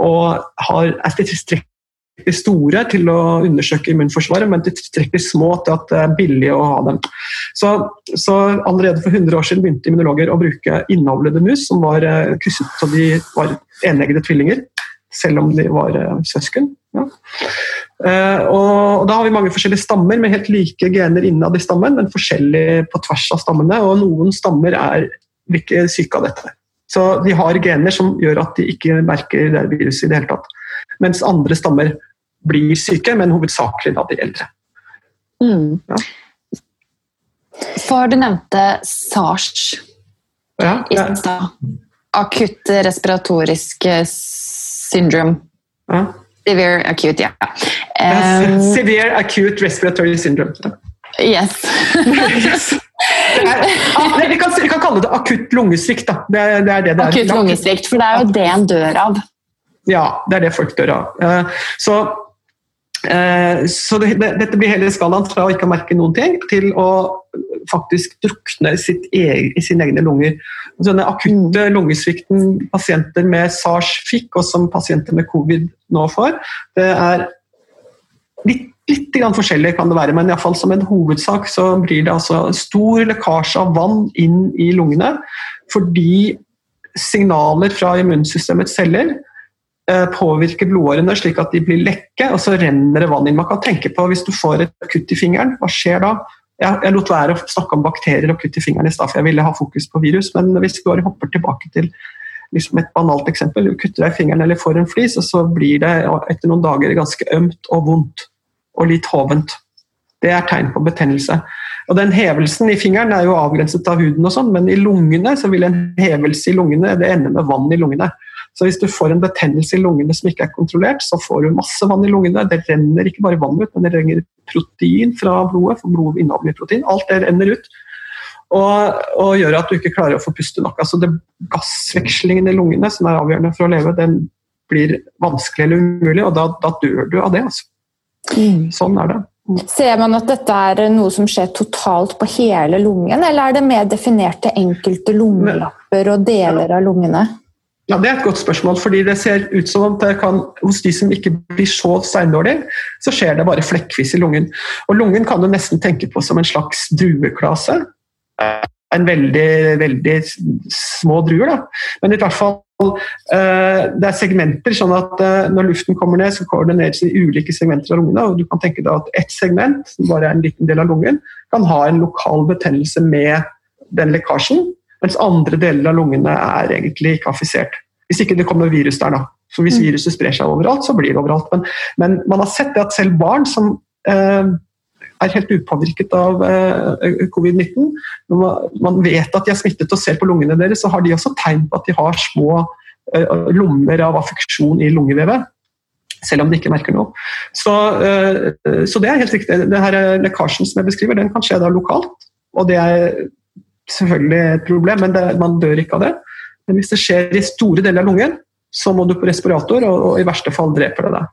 og har, er tilstrekkelig store til å undersøke immunforsvaret, men tilstrekkelig små til at det er billig å ha dem. Så, så allerede for 100 år siden begynte immunologer å bruke innavlede mus som var eh, krysset så de var eneggede tvillinger, selv om de var eh, søsken. Ja. Uh, og Da har vi mange forskjellige stammer med helt like gener innad i stammen, men forskjellige på tvers av stammene. og Noen stammer er ikke syke av dette. Så de har gener som gjør at de ikke merker det viruset i det hele tatt. Mens andre stammer blir syke, men hovedsakelig da de eldre. Mm. Ja. For du nevnte SARS ja, i stad. Akutt respiratorisk syndrom. Ja. Severe acute, ja. Um, Severe acute respiratory syndrome. Yes. yes. Er, vi, kan, vi, kan, kalle det akutt lungesvikt. Da. Det, det er det det akutt lungesvikt, for det er jo det en dør av. Ja, det er det folk dør av. Eh, så, så det, dette blir hele skalaen fra å ikke merke noen ting, til å faktisk drukne egen, i sine egne lunger. Så denne akutte mm. lungesvikten pasienter med SARS fikk, og som pasienter med covid nå får, det er litt Litt forskjellig kan det være, men i fall som en hovedsak så blir det altså stor lekkasje av vann inn i lungene fordi signaler fra immunsystemets celler eh, påvirker blodårene slik at de blir lekke, og så renner det vann inn. Man kan tenke på hvis du får et kutt i fingeren, hva skjer da? Jeg, jeg lot være å snakke om bakterier og kutt i fingeren i stad, for jeg ville ha fokus på virus, men hvis vi bare hopper tilbake til liksom et banalt eksempel, du kutter deg i fingeren eller får en flis, og så blir det etter noen dager ganske ømt og vondt og litt hovent. Det er tegn på betennelse. Og den Hevelsen i fingeren er jo avgrenset av huden, og sånn, men i lungene så vil en hevelse i lungene det ende med vann i lungene. Så hvis du får en betennelse i lungene som ikke er kontrollert, så får du masse vann i lungene. Det renner ikke bare vann ut, men det renner protein fra blodet. for blodet inneholder protein. Alt det renner ut. Og, og, gjør at du ikke klarer å få puste nok. Altså det, gassvekslingen i lungene som er avgjørende for å leve, den blir vanskelig eller umulig, og da, da dør du av det. altså. Mm. Sånn er det. Mm. Ser man at dette er noe som skjer totalt på hele lungen, eller er det mer definert til enkelte lungelapper og deler av lungene? Ja, Det er et godt spørsmål, fordi det ser ut som at det kan, hos de som ikke blir så steindårlige, så skjer det bare flekkvis i lungen. Og Lungen kan du nesten tenke på som en slags drueklase. En veldig, veldig små druer, da. Men i hvert fall eh, det er segmenter, sånn at eh, når luften kommer ned, så koordineres de ulike segmenter av lungene. og du kan tenke deg at Ett segment, som bare er en liten del av lungen, kan ha en lokal betennelse med den lekkasjen, mens andre deler av lungene er egentlig ikke affisert. Hvis ikke det kommer virus der, da. Så Hvis mm. viruset sprer seg overalt, så blir det overalt. Men, men man har sett det at selv barn som eh, er helt upåvirket av eh, covid-19. Når man vet at de er smittet og ser på lungene deres, så har de også tegn på at de har små eh, lommer av affeksjon i lungevevet. Selv om de ikke merker noe. Så, eh, så det er helt riktig. Det her Lekkasjen som jeg beskriver, den kan skje da lokalt. Og det er selvfølgelig et problem, men det, man dør ikke av det. Men hvis det skjer i store deler av lungen, så må du på respirator, og, og i verste fall dreper det deg.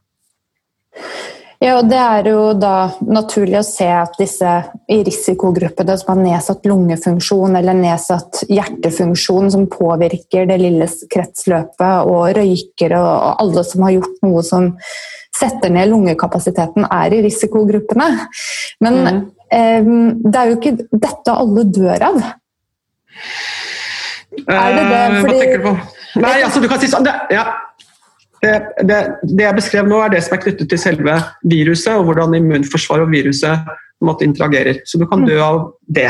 Ja, og Det er jo da naturlig å se at disse i risikogruppene som har nedsatt lungefunksjon eller nedsatt hjertefunksjon, som påvirker det lille kretsløpet, og røykere og alle som har gjort noe som setter ned lungekapasiteten, er i risikogruppene. Men mm. eh, det er jo ikke dette alle dør av. Er det det? Fordi... Hva tenker du på? Nei, altså du kan si sånn det, ja. Det, det, det, jeg beskrev nå, er det som er knyttet til selve viruset, og hvordan immunforsvaret og viruset måtte interagerer. Så du kan dø av det.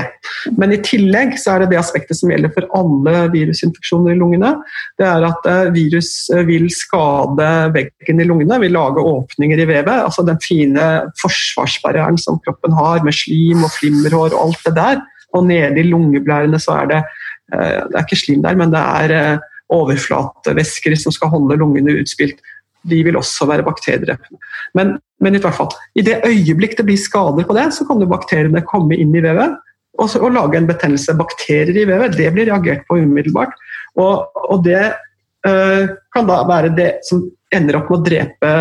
Men i tillegg så er det det aspektet som gjelder for alle virusinfeksjoner i lungene. Det er at eh, virus eh, vil skade veggen i lungene, vil lage åpninger i vevet. Altså den fine forsvarsbarrieren som kroppen har, med slim og flimmerhår og alt det der. Og nede i lungeblærene så er det eh, Det er ikke slim der, men det er overflatevæsker som skal holde lungene utspilt. De vil også være bakteriedrepende. Men, men, i hvert fall, i det øyeblikk det blir skader på det, så kan jo bakteriene komme inn i vevet og, og, lage en betennelse. Bakterier i vevet det blir reagert på umiddelbart. Og, og det øh, kan da være det som ender opp med å drepe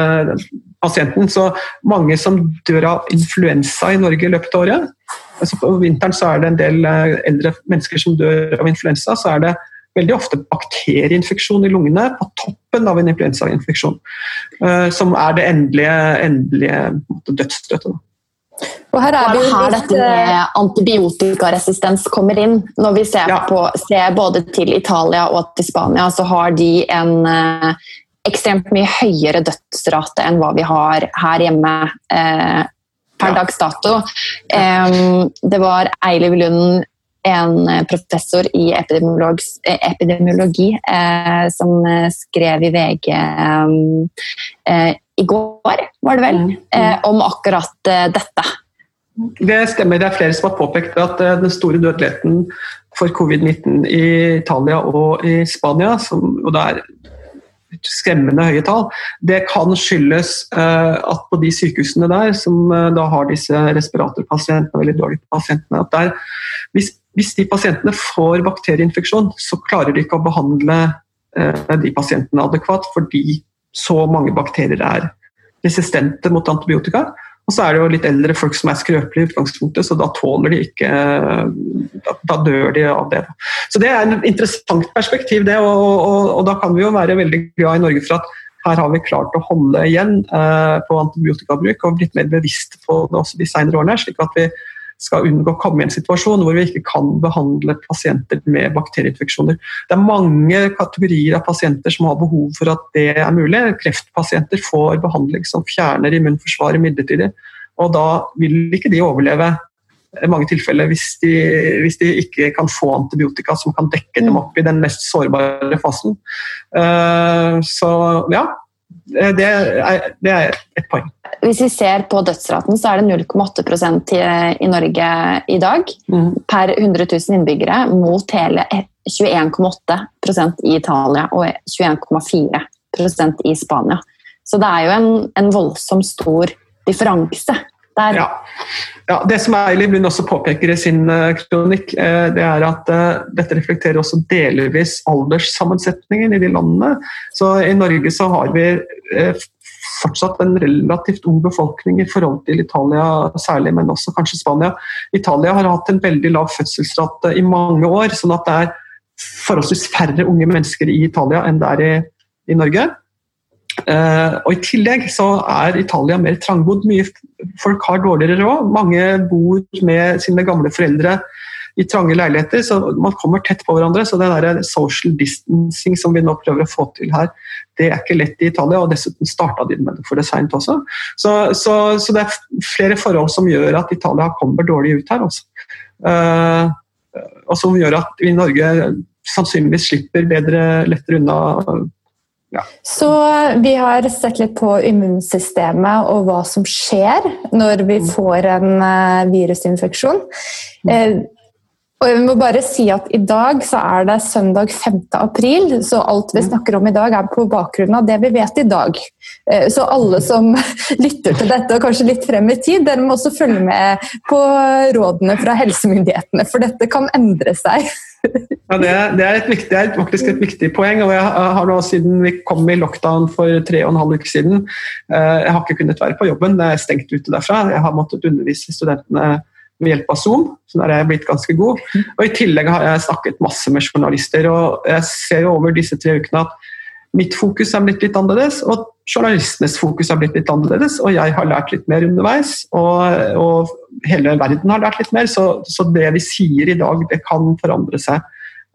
pasienten. Så mange som dør av influensa i Norge i løpet av året altså På vinteren så er det en del øh, eldre mennesker som dør av influensa. så er det veldig ofte bakterieinfeksjon i lungene på toppen av en influensainfeksjon. Uh, som er det endelige, endelige dødsstøtet. Og her er det jo her dette med antibiotikaresistens kommer inn. Når vi ser, ja. på, ser, både til Italia og til Spania, så har de en eh, ekstremt mye høyere dødsrate enn hva vi har her hjemme eh, per ja. dags dato. Um, det var Eiliv Lund en eh, professor i eh, epidemiologi eh, som skrev i VG eh, i går, var det vel, mm, mm. om akkurat dette. Det stemmer. Det er flere som har påpekt at den store dødeligheten for covid-19 i Italia og i Spania, som, og det er skremmende høye tall, det kan skyldes at på de sykehusene der, som da har disse respiratorpasientene, veldig dårlige pasientene, at der, hvis hvis de pasientene får bakterieinfeksjon, så klarer de ikke å behandle uh, de pasientene adekvat fordi så mange bakterier er resistente mot antibiotika. Og så er det jo litt eldre folk som er skrøpelige i utgangspunktet, så da tåler de ikke Da, da dør de av det. Så det er en interessant perspektiv, det. Og, og, og, da kan vi jo være veldig glad i Norge for at her har vi klart å holde igjen eh, på antibiotikabruk og blitt mer bevisst på det også de senere årene. slik at vi skal unngå å komme i en situasjon hvor vi ikke kan behandle pasienter med bakterieinfeksjoner. Det er mange kategorier av pasienter som har behov for at det er mulig. Kreftpasienter får behandling som fjerner immunforsvaret midlertidig. Og da vil ikke de overleve i mange tilfeller hvis de, hvis de, ikke kan få antibiotika som kan dekke dem opp i den mest sårbare fasen. Uh, så ja, det er, det er et poeng. Hvis vi ser på dødsraten, så er det 0,8 i Norge i dag mm. per 100 000 innbyggere, mot hele 21,8% i Italia og 21,4% i Spania. Så det er jo en, en voldsomt stor differanse der. Ja. ja. Det som Eilif Lund også påpeker i sin uh, kronikk, uh, det er at uh, dette reflekterer også delvis alderssammensetningen i de landene. Så I Norge så har vi fortsatt en relativt ung befolkning i forhold til Italia særlig, men også kanskje Spania. Italia har hatt en veldig lav fødselsrate i mange år, sånn at det er forholdsvis færre unge mennesker i Italia enn det er i, i Norge. Eh, og I tillegg så er Italia mer trangbodd. Mye folk har dårligere råd. Mange bor med sine gamle foreldre i trange leiligheter, så man kommer tett på hverandre. Så det der social distancing som vi nå prøver å få til her, det er ikke lett i Italia. Og dessuten starta de med det for det seint også. Så, så, så, det er flere forhold som gjør at Italia kommer dårlig ut her. Også. Uh, og som gjør at vi i Norge sannsynligvis slipper bedre, lettere unna ja. Så vi har sett litt på immunsystemet og hva som skjer når vi mm. får en eh, virusinfeksjon. Og jeg må bare si at I dag så er det søndag 5. april, så alt vi mm. snakker om i dag er på bakgrunn av det vi vet i dag. Eh, så alle som (laughs) lytter til dette, og kanskje litt frem i tid, dere må også følge med på rådene fra helsemyndighetene, for dette kan endre seg. Ja, det, er, det, er viktig, det, er, faktisk et viktig poeng. og jeg har nå Siden vi kom i lockdown for tre og en halv uke siden, eh, jeg har ikke kunnet være på jobben, det er stengt ute derfra. Jeg har måttet undervise studentene ved hjelp av Zoom, så der er jeg blitt ganske god. Og I tillegg har jeg snakket masse med journalister, og jeg ser jo over disse tre ukene at mitt fokus er blitt litt annerledes, og journalistenes fokus er blitt litt annerledes. Og jeg har lært litt mer underveis, og, og hele verden har lært litt mer. Så, så, det vi sier i dag, det kan forandre seg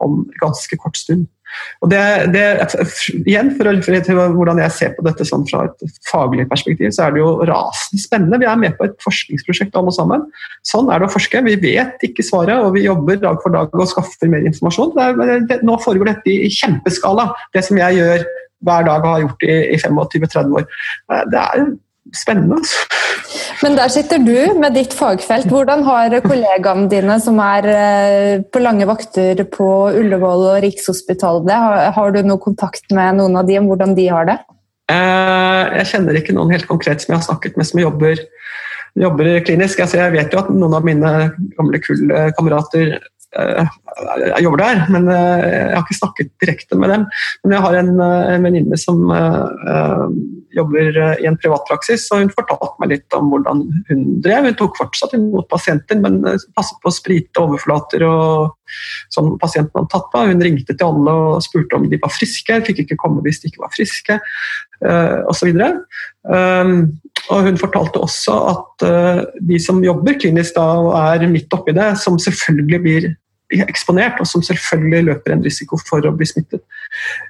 om ganske kort stund. Og det, det, igjen, for å referere hvordan jeg ser på dette sånn fra et faglig perspektiv, så er det jo rasende spennende. Vi er med på et forskningsprosjekt alle sammen. Sånn er det å forske. Vi vet ikke svaret, og vi jobber dag for dag og skaffer mer informasjon. Det det, nå foregår dette i kjempeskala, det som jeg gjør hver dag og har gjort i, i 25-30 år. Det er spennende. Men der sitter du med ditt fagfelt. Hvordan har kollegaene dine som er eh, på lange vakter på Ullevål og Rikshospitalet det? Har, du noe kontakt med noen av de om hvordan de har det? Eh, jeg kjenner ikke noen helt konkret som jeg har snakket med som jobber, jobber klinisk. Altså, jeg vet jo at noen av mine gamle kullkamerater jeg eh, jobber der, men jeg har ikke snakket direkte med dem. Men jeg har en, en venninne som jobber eh, i en privatpraksis, og hun fortalte meg litt om hvordan hun drev. Hun tok fortsatt imot pasienter, men eh, passet på å sprite overflater og som pasienten hadde tatt på. Hun ringte til alle og spurte om de var friske, fikk ikke komme hvis de ikke var friske, uh, osv. Um, og hun fortalte også at uh, de som jobber klinisk da og er midt oppi det, som selvfølgelig blir eksponert, og som selvfølgelig løper en risiko for å bli smittet.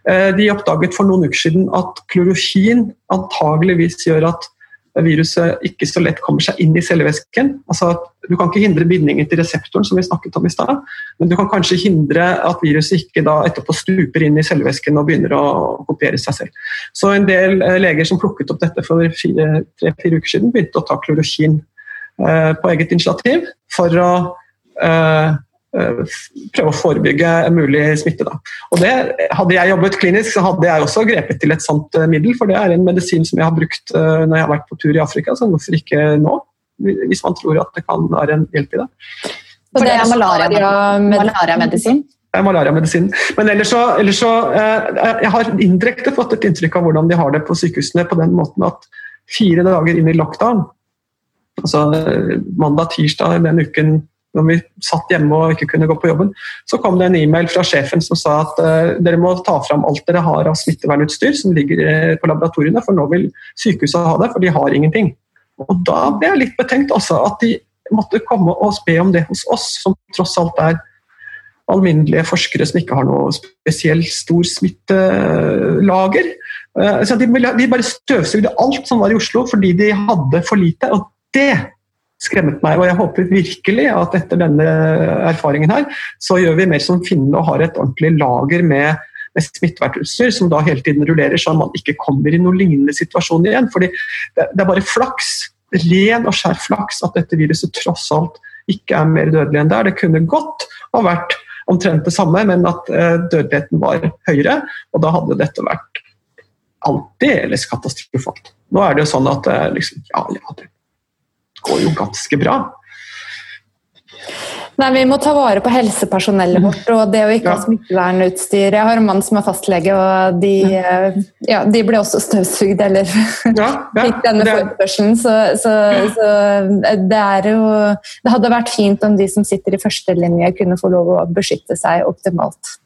Eh, de oppdaget for noen uker siden at klorokin antageligvis gjør at viruset ikke så lett kommer seg inn i cellevæsken. Altså, du kan ikke hindre bindingen til reseptoren, som vi snakket om i stad, men du kan kanskje hindre at viruset ikke da etterpå stuper inn i cellevæsken og begynner å kopiere seg selv. Så en del eh, leger som plukket opp dette for tre-fire uker siden, begynte å ta klorokin eh, på eget initiativ for å Eh, prøve å forebygge en mulig smitte. Da. Og det, hadde jeg jobbet klinisk, så hadde jeg også grepet til et sånt eh, middel. For det er en medisin som jeg har brukt uh, når jeg har vært på tur i Afrika, så hvorfor ikke nå? Hvis man tror at det kan være en hjelp i det. For det er malariamedisin? Det er malariamedisin. Men ellers så, ellers så Jeg har indirekte fått et inntrykk av hvordan de har det på sykehusene på den måten at fire dager inn i lockdown, altså mandag-tirsdag den uken når vi satt hjemme og ikke kunne gå på jobben, så kom det en e-mail fra sjefen som sa at uh, dere må ta fram alt dere har av smittevernutstyr som ligger eh, på laboratoriene, for nå vil sykehuset ha det, for de har ingenting. Og Da ble jeg litt betenkt også, at de måtte komme og be om det hos oss, som tross alt er alminnelige forskere som ikke har noe spesielt stor smittelager. Uh, de, de bare støvsugde alt som var i Oslo fordi de hadde for lite. og det skremmet meg. Og jeg håper virkelig at etter denne erfaringen her, så gjør vi mer som finnene og har et ordentlig lager med, med smittevernutstyr som da hele tiden rullerer, så man ikke kommer i noen lignende situasjon igjen. fordi det, det er bare flaks, ren og skjær flaks, at dette viruset tross alt ikke er mer dødelig enn det er. Det kunne godt ha vært omtrent det samme, men at uh, dødeligheten var høyere. Og da hadde dette vært aldeles katastrofalt. Nå er det jo sånn at uh, liksom, ja, ja, det går jo ganske bra. Nei, Vi må ta vare på helsepersonellet vårt og det å ikke ja. ha smittevernutstyr. Jeg har en mann som er fastlege, og de, ja, de ble også støvsugd eller (laughs) ja, fikk denne forespørselen. Så, så, så, det er jo Det hadde vært fint om de som sitter i førstelinje, kunne få lov å beskytte seg optimalt.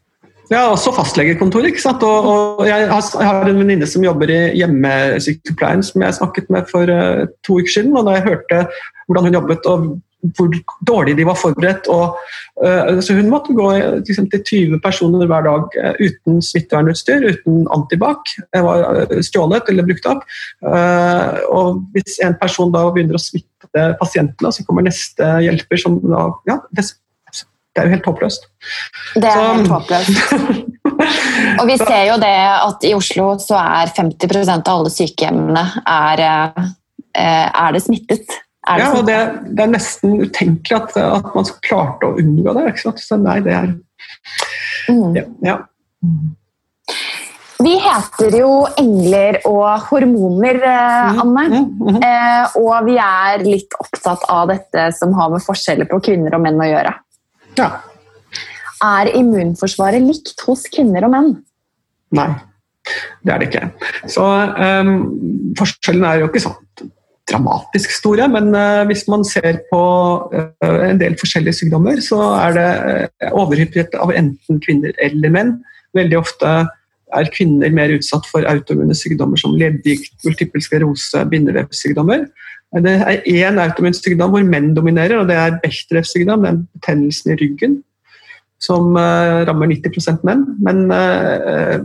Ja, også fastlegekontoret. ikke sant? Og, og jeg, har, jeg, har, en venninne som jobber i hjemmesykepleien, som jeg snakket med for uh, to uker siden. og Da jeg hørte hvordan hun jobbet og hvor dårlig de var forberedt. Og, uh, så hun måtte gå liksom, til 20 personer hver dag uh, uten smittevernutstyr, uten antibac. Det var stjålet eller brukt opp. og hvis en person da begynner å smitte pasientene, så kommer neste hjelper som da ja, det er jo helt håpløst. Det er så. helt håpløst. (laughs) Og vi ser jo det at i Oslo så er 50% av alle sykehjemmene er, eh, er det smittet. Er det ja, og det, det, er nesten utenkelig at, at, man klarte å unngå det. Ikke sant? Så nei, det er mm. ja, ja. Vi heter jo engler og hormoner, eh, mm, Anne. Mm, mm, mm. og vi er litt opptatt av dette som har med forskjeller på kvinner og menn å gjøre. Ja. Er immunforsvaret likt hos kvinner og menn? Nei, det er det ikke. Så um, Forskjellen er jo ikke sånn dramatisk store, men uh, hvis man ser på uh, en del forskjellige sykdommer, så er det uh, overhyppighet av enten kvinner eller menn. Veldig ofte er kvinner mer utsatt for autoimmune sykdommer som leddgikt, multippel sklerose, bindevevssykdommer. Det er én autoimmun sykdom hvor menn dominerer, og det er Bechdrevs sykdom. Den betennelsen i ryggen som uh, rammer 90% menn. Men uh,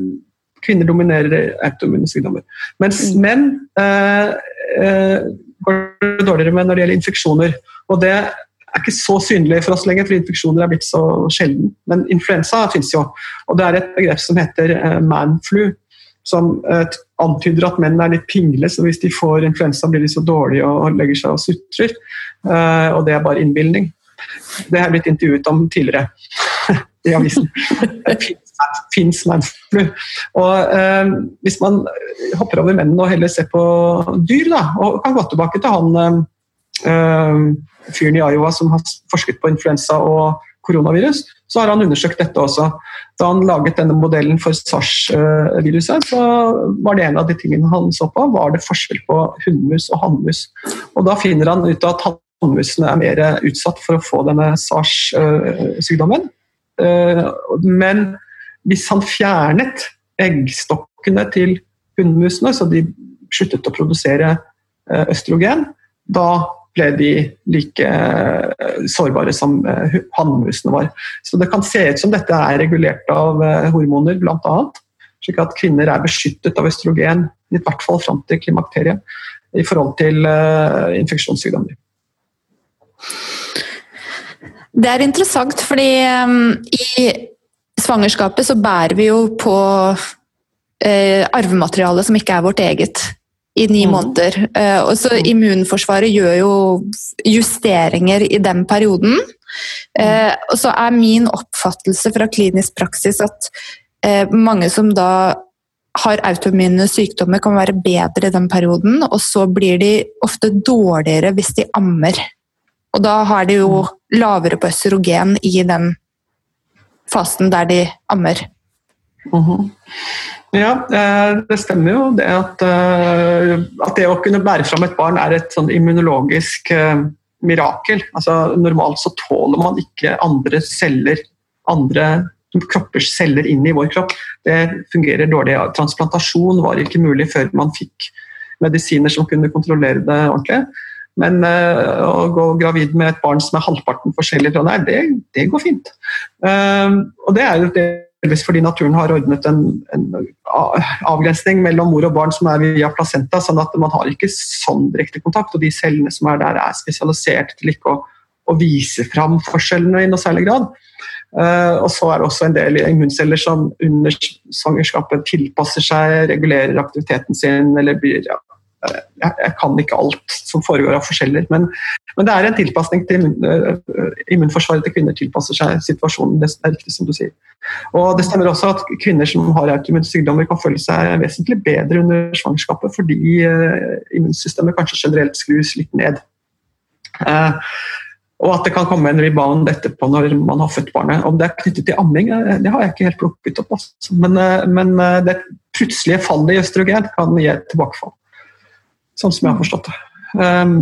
kvinner dominerer autoimmune sykdommer. Mens mm. menn uh, går det dårligere med når det gjelder infeksjoner. Og det er ikke så synlig for oss lenger, for infeksjoner er blitt så sjelden. Men influensa finnes jo, og det er et begrep som heter manflu som uh, antyder at menn er litt pingle, så hvis de får influensa, blir de så dårlige og legger seg og sutrer. Uh, og det er bare innbilning. Det har jeg blitt intervjuet om tidligere (laughs) i avisen. Fins manflu. Og eh, hvis man hopper over mennene og heller ser på dyr, da, og kan gå tilbake til han fyren i Iowa som har forsket på influensa og koronavirus, så har han undersøkt dette også. Da han laget denne modellen for SARS-viruset, så var det en av de tingene han så på, var det forskjell på hunnmus og hannmus. Og da finner han ut at hannmusene er mer utsatt for å få denne SARS-sykdommen. Eh, men hvis han fjernet eggstokkene til hunnmusene, så de sluttet å produsere eh, østrogen, da ble de like eh, sårbare som eh, hannmusene var. Så det kan se ut som dette er regulert av eh, hormoner, bl.a. Slik at kvinner er beskyttet av østrogen, i hvert fall fram til klimakteriet, i forhold til infeksjonssykdommer. Det er interessant, fordi i svangerskapet så bærer vi jo på arvemateriale som ikke er vårt eget i ni mm. måneder. Uh, og så Immunforsvaret gjør jo justeringer i den perioden. Uh, og så er min oppfattelse fra klinisk praksis at uh, mange som da har autoimmune sykdommer, kan være bedre i den perioden, og så blir de ofte dårligere hvis de ammer. Og da har de jo mm. lavere på østrogen i den fasen der de ammer. Mm -hmm. Ja, eh, det stemmer jo det at, eh, at, det å kunne bære fram et barn er et sånn immunologisk eh, mirakel. Altså, normalt så tåler man ikke andre celler, andre kroppers celler inn i vår kropp. Det fungerer dårlig. Transplantasjon var ikke mulig før man fikk medisiner som kunne kontrollere det ordentlig. Men å gå gravid med et barn som er halvparten forskjellig fra deg, det, det går fint. Og det er jo det delvis fordi naturen har ordnet en, en, avgrensning mellom mor og barn som er via placenta, sånn at man har ikke sånn direkte kontakt. Og de cellene som er der, er spesialisert til ikke å, å vise fram forskjellene i noe særlig grad. Uh, og så er det også en del immunceller som under svangerskapet tilpasser seg, regulerer aktiviteten sin eller blir ja, jeg, jeg, kan ikke alt som foregår av forskjeller, men, men det er en tilpasning til immun, immunforsvaret til kvinner tilpasser seg situasjonen. Det er riktig som du sier. Og Det stemmer også at kvinner som har autoimmune sykdommer kan føle seg vesentlig bedre under svangerskapet fordi uh, immunsystemet kanskje generelt skrus litt ned. Uh, og at det kan komme en rebound etterpå når man har født barnet. Om det er knyttet til amming, det har jeg ikke helt plukket opp. Altså. Men, men det plutselige fallet i østrogen kan gi et tilbakefall sånn som jeg har forstått det. Um,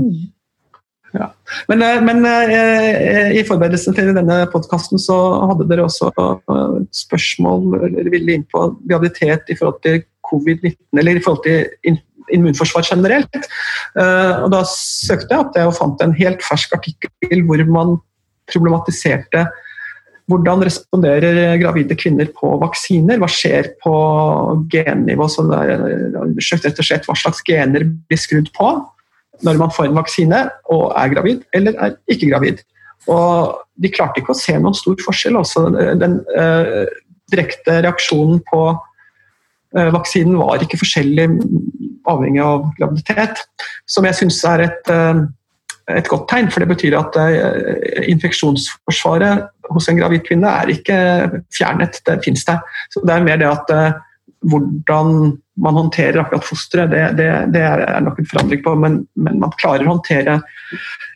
ja. Men, eh, men eh, i forberedelsen til denne podkasten så hadde dere også spørsmål eller ville inn på graviditet i forhold til covid-19, eller i forhold til immunforsvar generelt. Og da søkte jeg det og fant en helt fersk artikkel hvor man problematiserte hvordan responderer gravide kvinner på vaksiner? Hva skjer på gennivå? Så det er undersøkt rett og slett hva slags gener blir skrudd på når man får en vaksine og er gravid eller er ikke gravid. Og de klarte ikke å se noen stor forskjell. Også den eh, direkte reaksjonen på eh, vaksinen var ikke forskjellig avhengig av graviditet, som jeg syns er et eh, et godt tegn, for det betyr at eh, infeksjonsforsvaret hos en gravid kvinne er ikke fjernet, det finnes der. Så det er mer det at eh, hvordan man håndterer akkurat fosteret, det, det, det, er nok en forandring på, men, men, man klarer å håndtere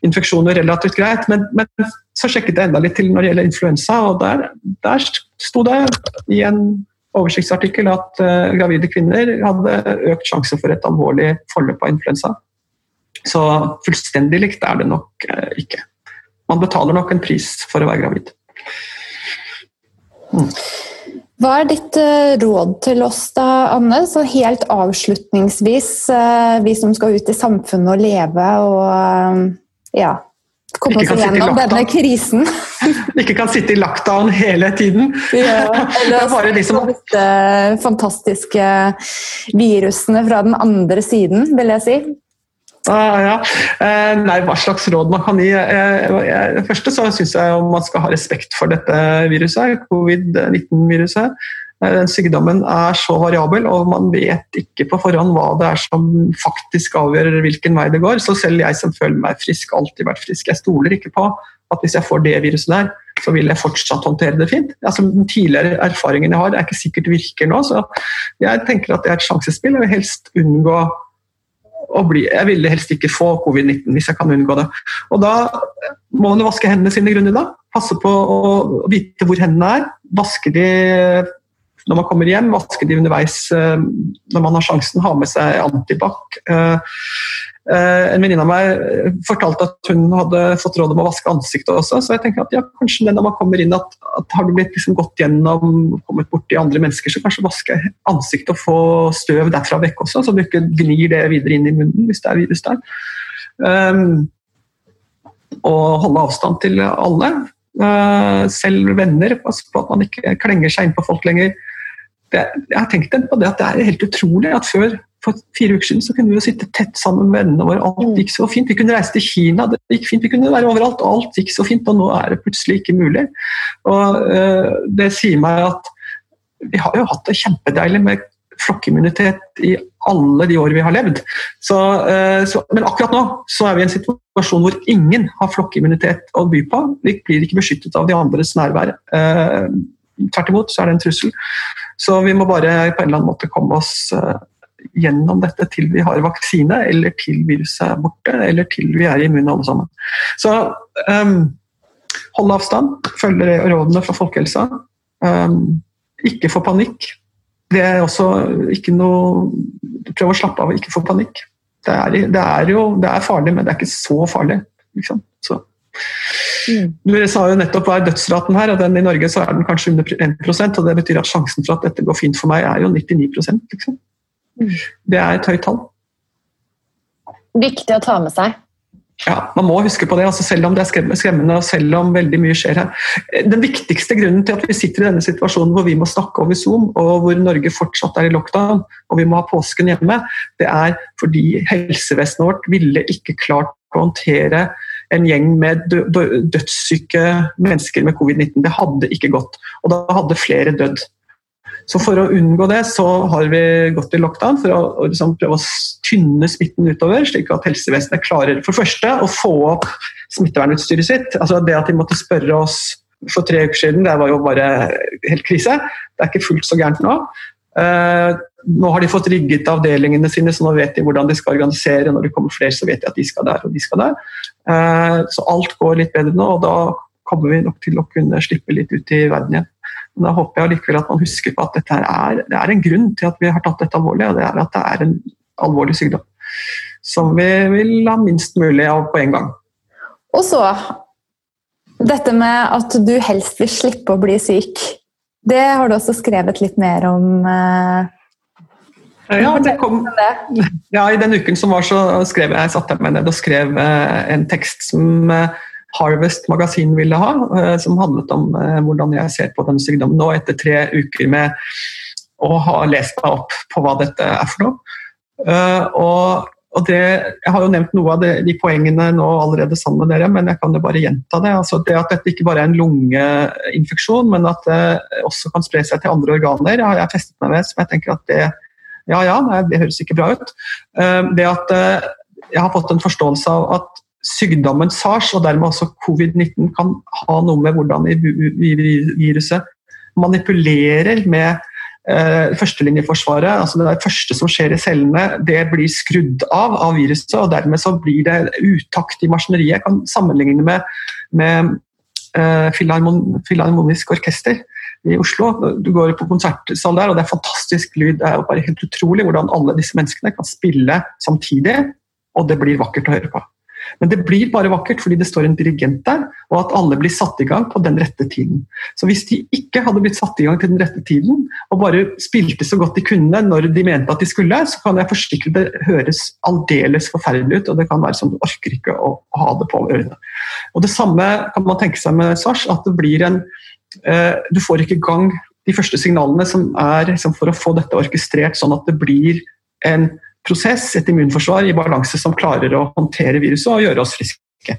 infeksjoner relativt greit. Men, men, så sjekket jeg enda litt til når det gjelder influensa, og der, der sto det i en oversiktsartikkel at uh, gravide kvinner hadde økt sjanse for et alvorlig forløp av influensa. Så fullstendig likt er det nok eh, ikke. Man betaler nok en pris for å være gravid. Mm. Hva er ditt uh, råd til oss da, Anne? Så helt avslutningsvis, uh, vi som skal ut i samfunnet og leve og ja, komme oss gjennom denne krisen. (laughs) ikke kan sitte i lockdown hele tiden. Ja, (laughs) eller bare de som... disse fantastiske virusene fra den andre siden, vil jeg si. Ah, ja. eh, nei, hva slags råd man kan gi? Eh, det første så syns jeg man skal ha respekt for dette viruset, covid-19-viruset. Eh, den sykdommen er så variabel, og man vet ikke på forhånd hva det er som faktisk avgjør hvilken vei det går. Så selv jeg som føler meg frisk, alltid vært frisk, jeg stoler ikke på at hvis jeg får det viruset der, så vil jeg fortsatt håndtere det fint. Altså, den tidligere erfaringen jeg har, er ikke sikkert virker nå. Så jeg tenker at det er et sjansespill. Vil helst unngå bli, jeg ville helst ikke få covid-19 hvis jeg kan unngå det. Og Da må man vaske hendene sine grundig. da. Passe på å vite hvor hendene er. Vaske de når man kommer hjem, vaske de underveis eh, når man har sjansen. Ha med seg antibac. Eh, Eh, en venninne av meg fortalte at hun hadde fått råd om å vaske ansiktet også. Så jeg tenker at ja, kanskje når man kommer inn at, at har du blitt liksom gått gjennom kommet borti andre mennesker, så kanskje vaske ansiktet og få støv derfra vekk også, så du ikke gnir det videre inn i munnen hvis det er virus der. Um, og holde avstand til alle. Uh, selv venner. Passe på at man ikke klenger seg inn på folk lenger. Det, jeg har tenkt på det at det er helt utrolig at før for fire uker siden så kunne vi jo sitte tett sammen med vennene våre. Alt mm. gikk så fint. Vi kunne reise til Kina, det gikk fint. Vi kunne være overalt. Alt gikk så fint, og nå er det plutselig ikke mulig. Og uh, Det sier meg at vi har jo hatt det kjempedeilig med flokkimmunitet i alle de år vi har levd. Så, uh, så, men akkurat nå så er vi i en situasjon hvor ingen har flokkimmunitet å by på. Vi blir ikke beskyttet av de andres nærvær. Uh, tvert imot så er det en trussel. Så vi må bare på en eller annen måte komme oss gjennom dette til vi har vaksine, eller til viruset er borte, eller til vi er immune alle sammen. Så um, hold avstand, følg rådene fra folkehelsa. Um, ikke få panikk. Det er også ikke noe Prøv å slappe av og ikke få panikk. Det er, det er, jo det er farlig, men det er ikke så farlig. Liksom. Så. Mm. Du sa jo nettopp hva er dødsraten her, og den i Norge så er den kanskje under 1% og det betyr at sjansen for at dette går fint for meg, er jo 99 liksom. Det er et høyt tall. Viktig å ta med seg. Ja, Man må huske på det, altså selv om det er skremmende og selv om veldig mye skjer her. Den viktigste grunnen til at vi sitter i denne situasjonen hvor vi må snakke over Zoom, og hvor Norge fortsatt er i lockdown og vi må ha påsken hjemme, det er fordi helsevesenet vårt ville ikke klart å håndtere en gjeng med dødssyke mennesker med covid-19. Det hadde ikke gått. Og da hadde flere dødd. Så for å unngå det, så har vi gått i lockdown for å, å liksom prøve å tynne smitten utover, slik at helsevesenet klarer for første å få opp smittevernutstyret sitt. Altså Det at de måtte spørre oss for tre uker siden, det var jo bare helt krise. Det er ikke fullt så gærent nå. Uh, nå har de fått rigget avdelingene sine, så nå vet de hvordan de skal organisere. Når det kommer flere, så vet de at de skal der og de skal der. Uh, så alt går litt bedre nå, og da kommer vi nok til å kunne slippe litt ut i verden igjen. Da håper jeg likevel at man husker på at dette er, det er en grunn til at vi har tatt dette alvorlig, og det er at det er en alvorlig sykdom som vi vil ha minst mulig av på en gang. Og så dette med at du helst vil slippe å bli syk. Det har du også skrevet litt mer om. Eh, ja, det kom, ja, I den uken som var, så skrev jeg, satte jeg meg ned og skrev eh, en tekst som eh, Harvest magasin ville ha, som handlet om hvordan jeg ser på den sykdommen nå etter tre uker med å ha lest meg opp på hva dette er for noe. Og og det, jeg har jo nevnt noe av det, de poengene nå allerede sammen med dere, men jeg kan jo bare gjenta det. Altså det At dette ikke bare er en lungeinfeksjon, men at det også kan spre seg til andre organer, har jeg festet meg ved. som jeg tenker at det, Ja ja, det høres ikke bra ut. Eh, det at eh, jeg har fått en forståelse av at sykdommen SARS, og dermed også covid-19, kan ha noe med hvordan viruset manipulerer med eh, førstelinjeforsvaret, altså det første som skjer i cellene, det blir skrudd av av viruset, og dermed så blir det utakt i maskineriet. Jeg kan sammenligne med, med eh, Filharmonisk orkester i Oslo. Du går på konsertsal der, og det er fantastisk lyd. Det er jo bare helt utrolig hvordan alle disse menneskene kan spille samtidig, og det blir vakkert å høre på. Men det blir bare vakkert fordi det står en dirigent der, og at alle blir satt i gang på den rette tiden. Så hvis de ikke hadde blitt satt i gang til den rette tiden, og bare spilte så godt de kunne når de mente at de skulle, så kan jeg forsikre det høres aldeles forferdelig ut, og det kan være som du orker ikke å ha det på ørene. Og Det samme kan man tenke seg med SARS, at det blir en eh, Du får ikke i gang de første signalene som er liksom, for å få dette orkestrert sånn at det blir en prosess, et immunforsvar i balanse som klarer å håndtere viruset og gjøre oss friske.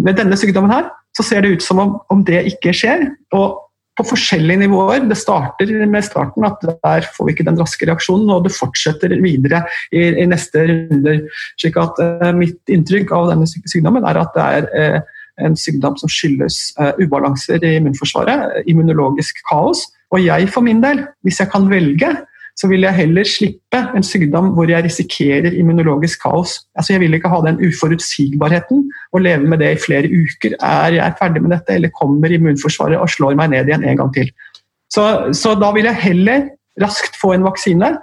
Med denne sykdommen her, så ser det ut som om, om det ikke skjer. og på forskjellige nivåer. Det starter med starten, at der får vi ikke den raske reaksjonen, og det fortsetter videre i, i neste runder. slik at uh, Mitt inntrykk av denne sykdommen er at det er uh, en sykdom som skyldes uh, ubalanser i immunforsvaret, immunologisk kaos. Og jeg for min del, hvis jeg kan velge, så vil jeg heller slippe en sykdom hvor jeg risikerer immunologisk kaos. Altså Jeg vil ikke ha den uforutsigbarheten og leve med det i flere uker. Er jeg ferdig med dette, eller kommer immunforsvaret og slår meg ned igjen en gang til? Så, så da vil jeg heller raskt få en vaksine.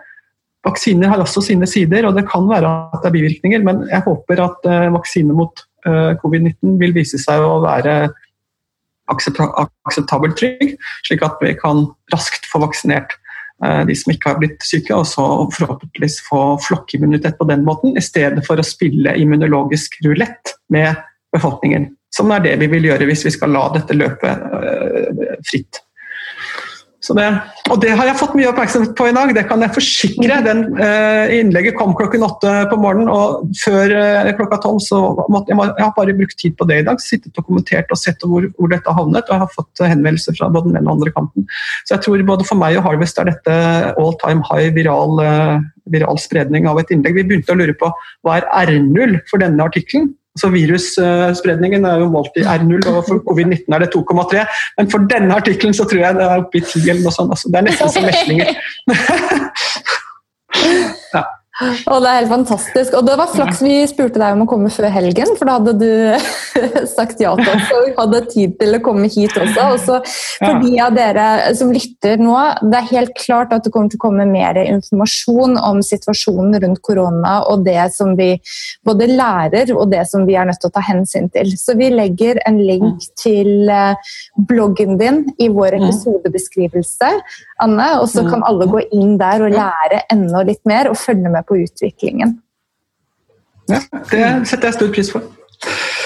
Vaksiner har også sine sider, og det kan være at det er bivirkninger, men jeg håper at uh, vaksine mot uh, covid-19 vil vise seg å være akseptabelt trygg, slik at vi kan raskt få vaksinert Eh, de som ikke har blitt syke, og så forhåpentligvis få flokkimmunitet på den måten, i stedet for å spille immunologisk rulett med befolkningen. Som er det vi vil gjøre hvis vi skal la dette løpe eh, fritt. Det, og det har jeg fått mye oppmerksomhet på i dag, det kan jeg forsikre. Den eh, Innlegget kom klokken åtte på morgenen, og før eh, klokka tolv så måtte jeg, jeg har bare brukt tid på det i dag. Sittet og kommentert og sett hvor, hvor dette har havnet. Og jeg har fått henvendelser fra både den ene og andre kanten. Så jeg tror både for meg og Harvest er dette all time high viral, eh, viral spredning av et innlegg. Vi begynte å lure på hva er R0 for denne artikkelen. Så Virusspredningen er jo målt i R0, og for covid-19 er det 2,3. Men for denne artikkelen så tror jeg det er oppe i 10 eller noe sånt. Altså, det er nesten som meslinger. (laughs) ja. (gasps) Og det er helt fantastisk. Og det var flaks vi spurte deg om å komme før helgen, for da hadde du (laughs) sagt ja til oss og hadde tid til å komme hit også. Og så for de av dere som lytter nå, det er helt klart at det kommer til å komme mer informasjon om situasjonen rundt korona og det som vi både lærer og det som vi er nødt til å ta hensyn til. Så vi legger en link mm. til eh, bloggen din i vår mm. episodebeskrivelse, Anne, og så mm. kan alle gå inn der og lære enda litt mer og følge med på utviklingen. Ja, det setter jeg stor pris for.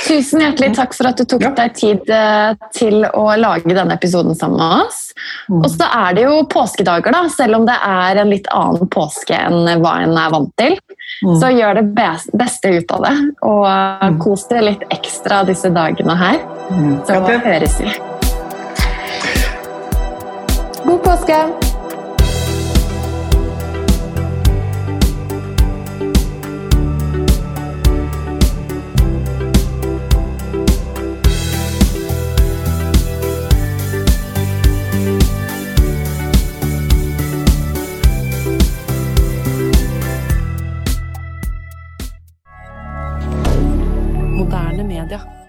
Tusen hjertelig takk for at du tok ja. deg tid eh, til å lage denne episoden sammen med oss. Mm. Og så er det jo påskedager, da, selv om det er en litt annen påske enn hva en er vant til. Mm. Så gjør det beste ut av det, og mm. kos deg litt ekstra disse dagene her. Mm. Så høres vi. God påske! moderne media.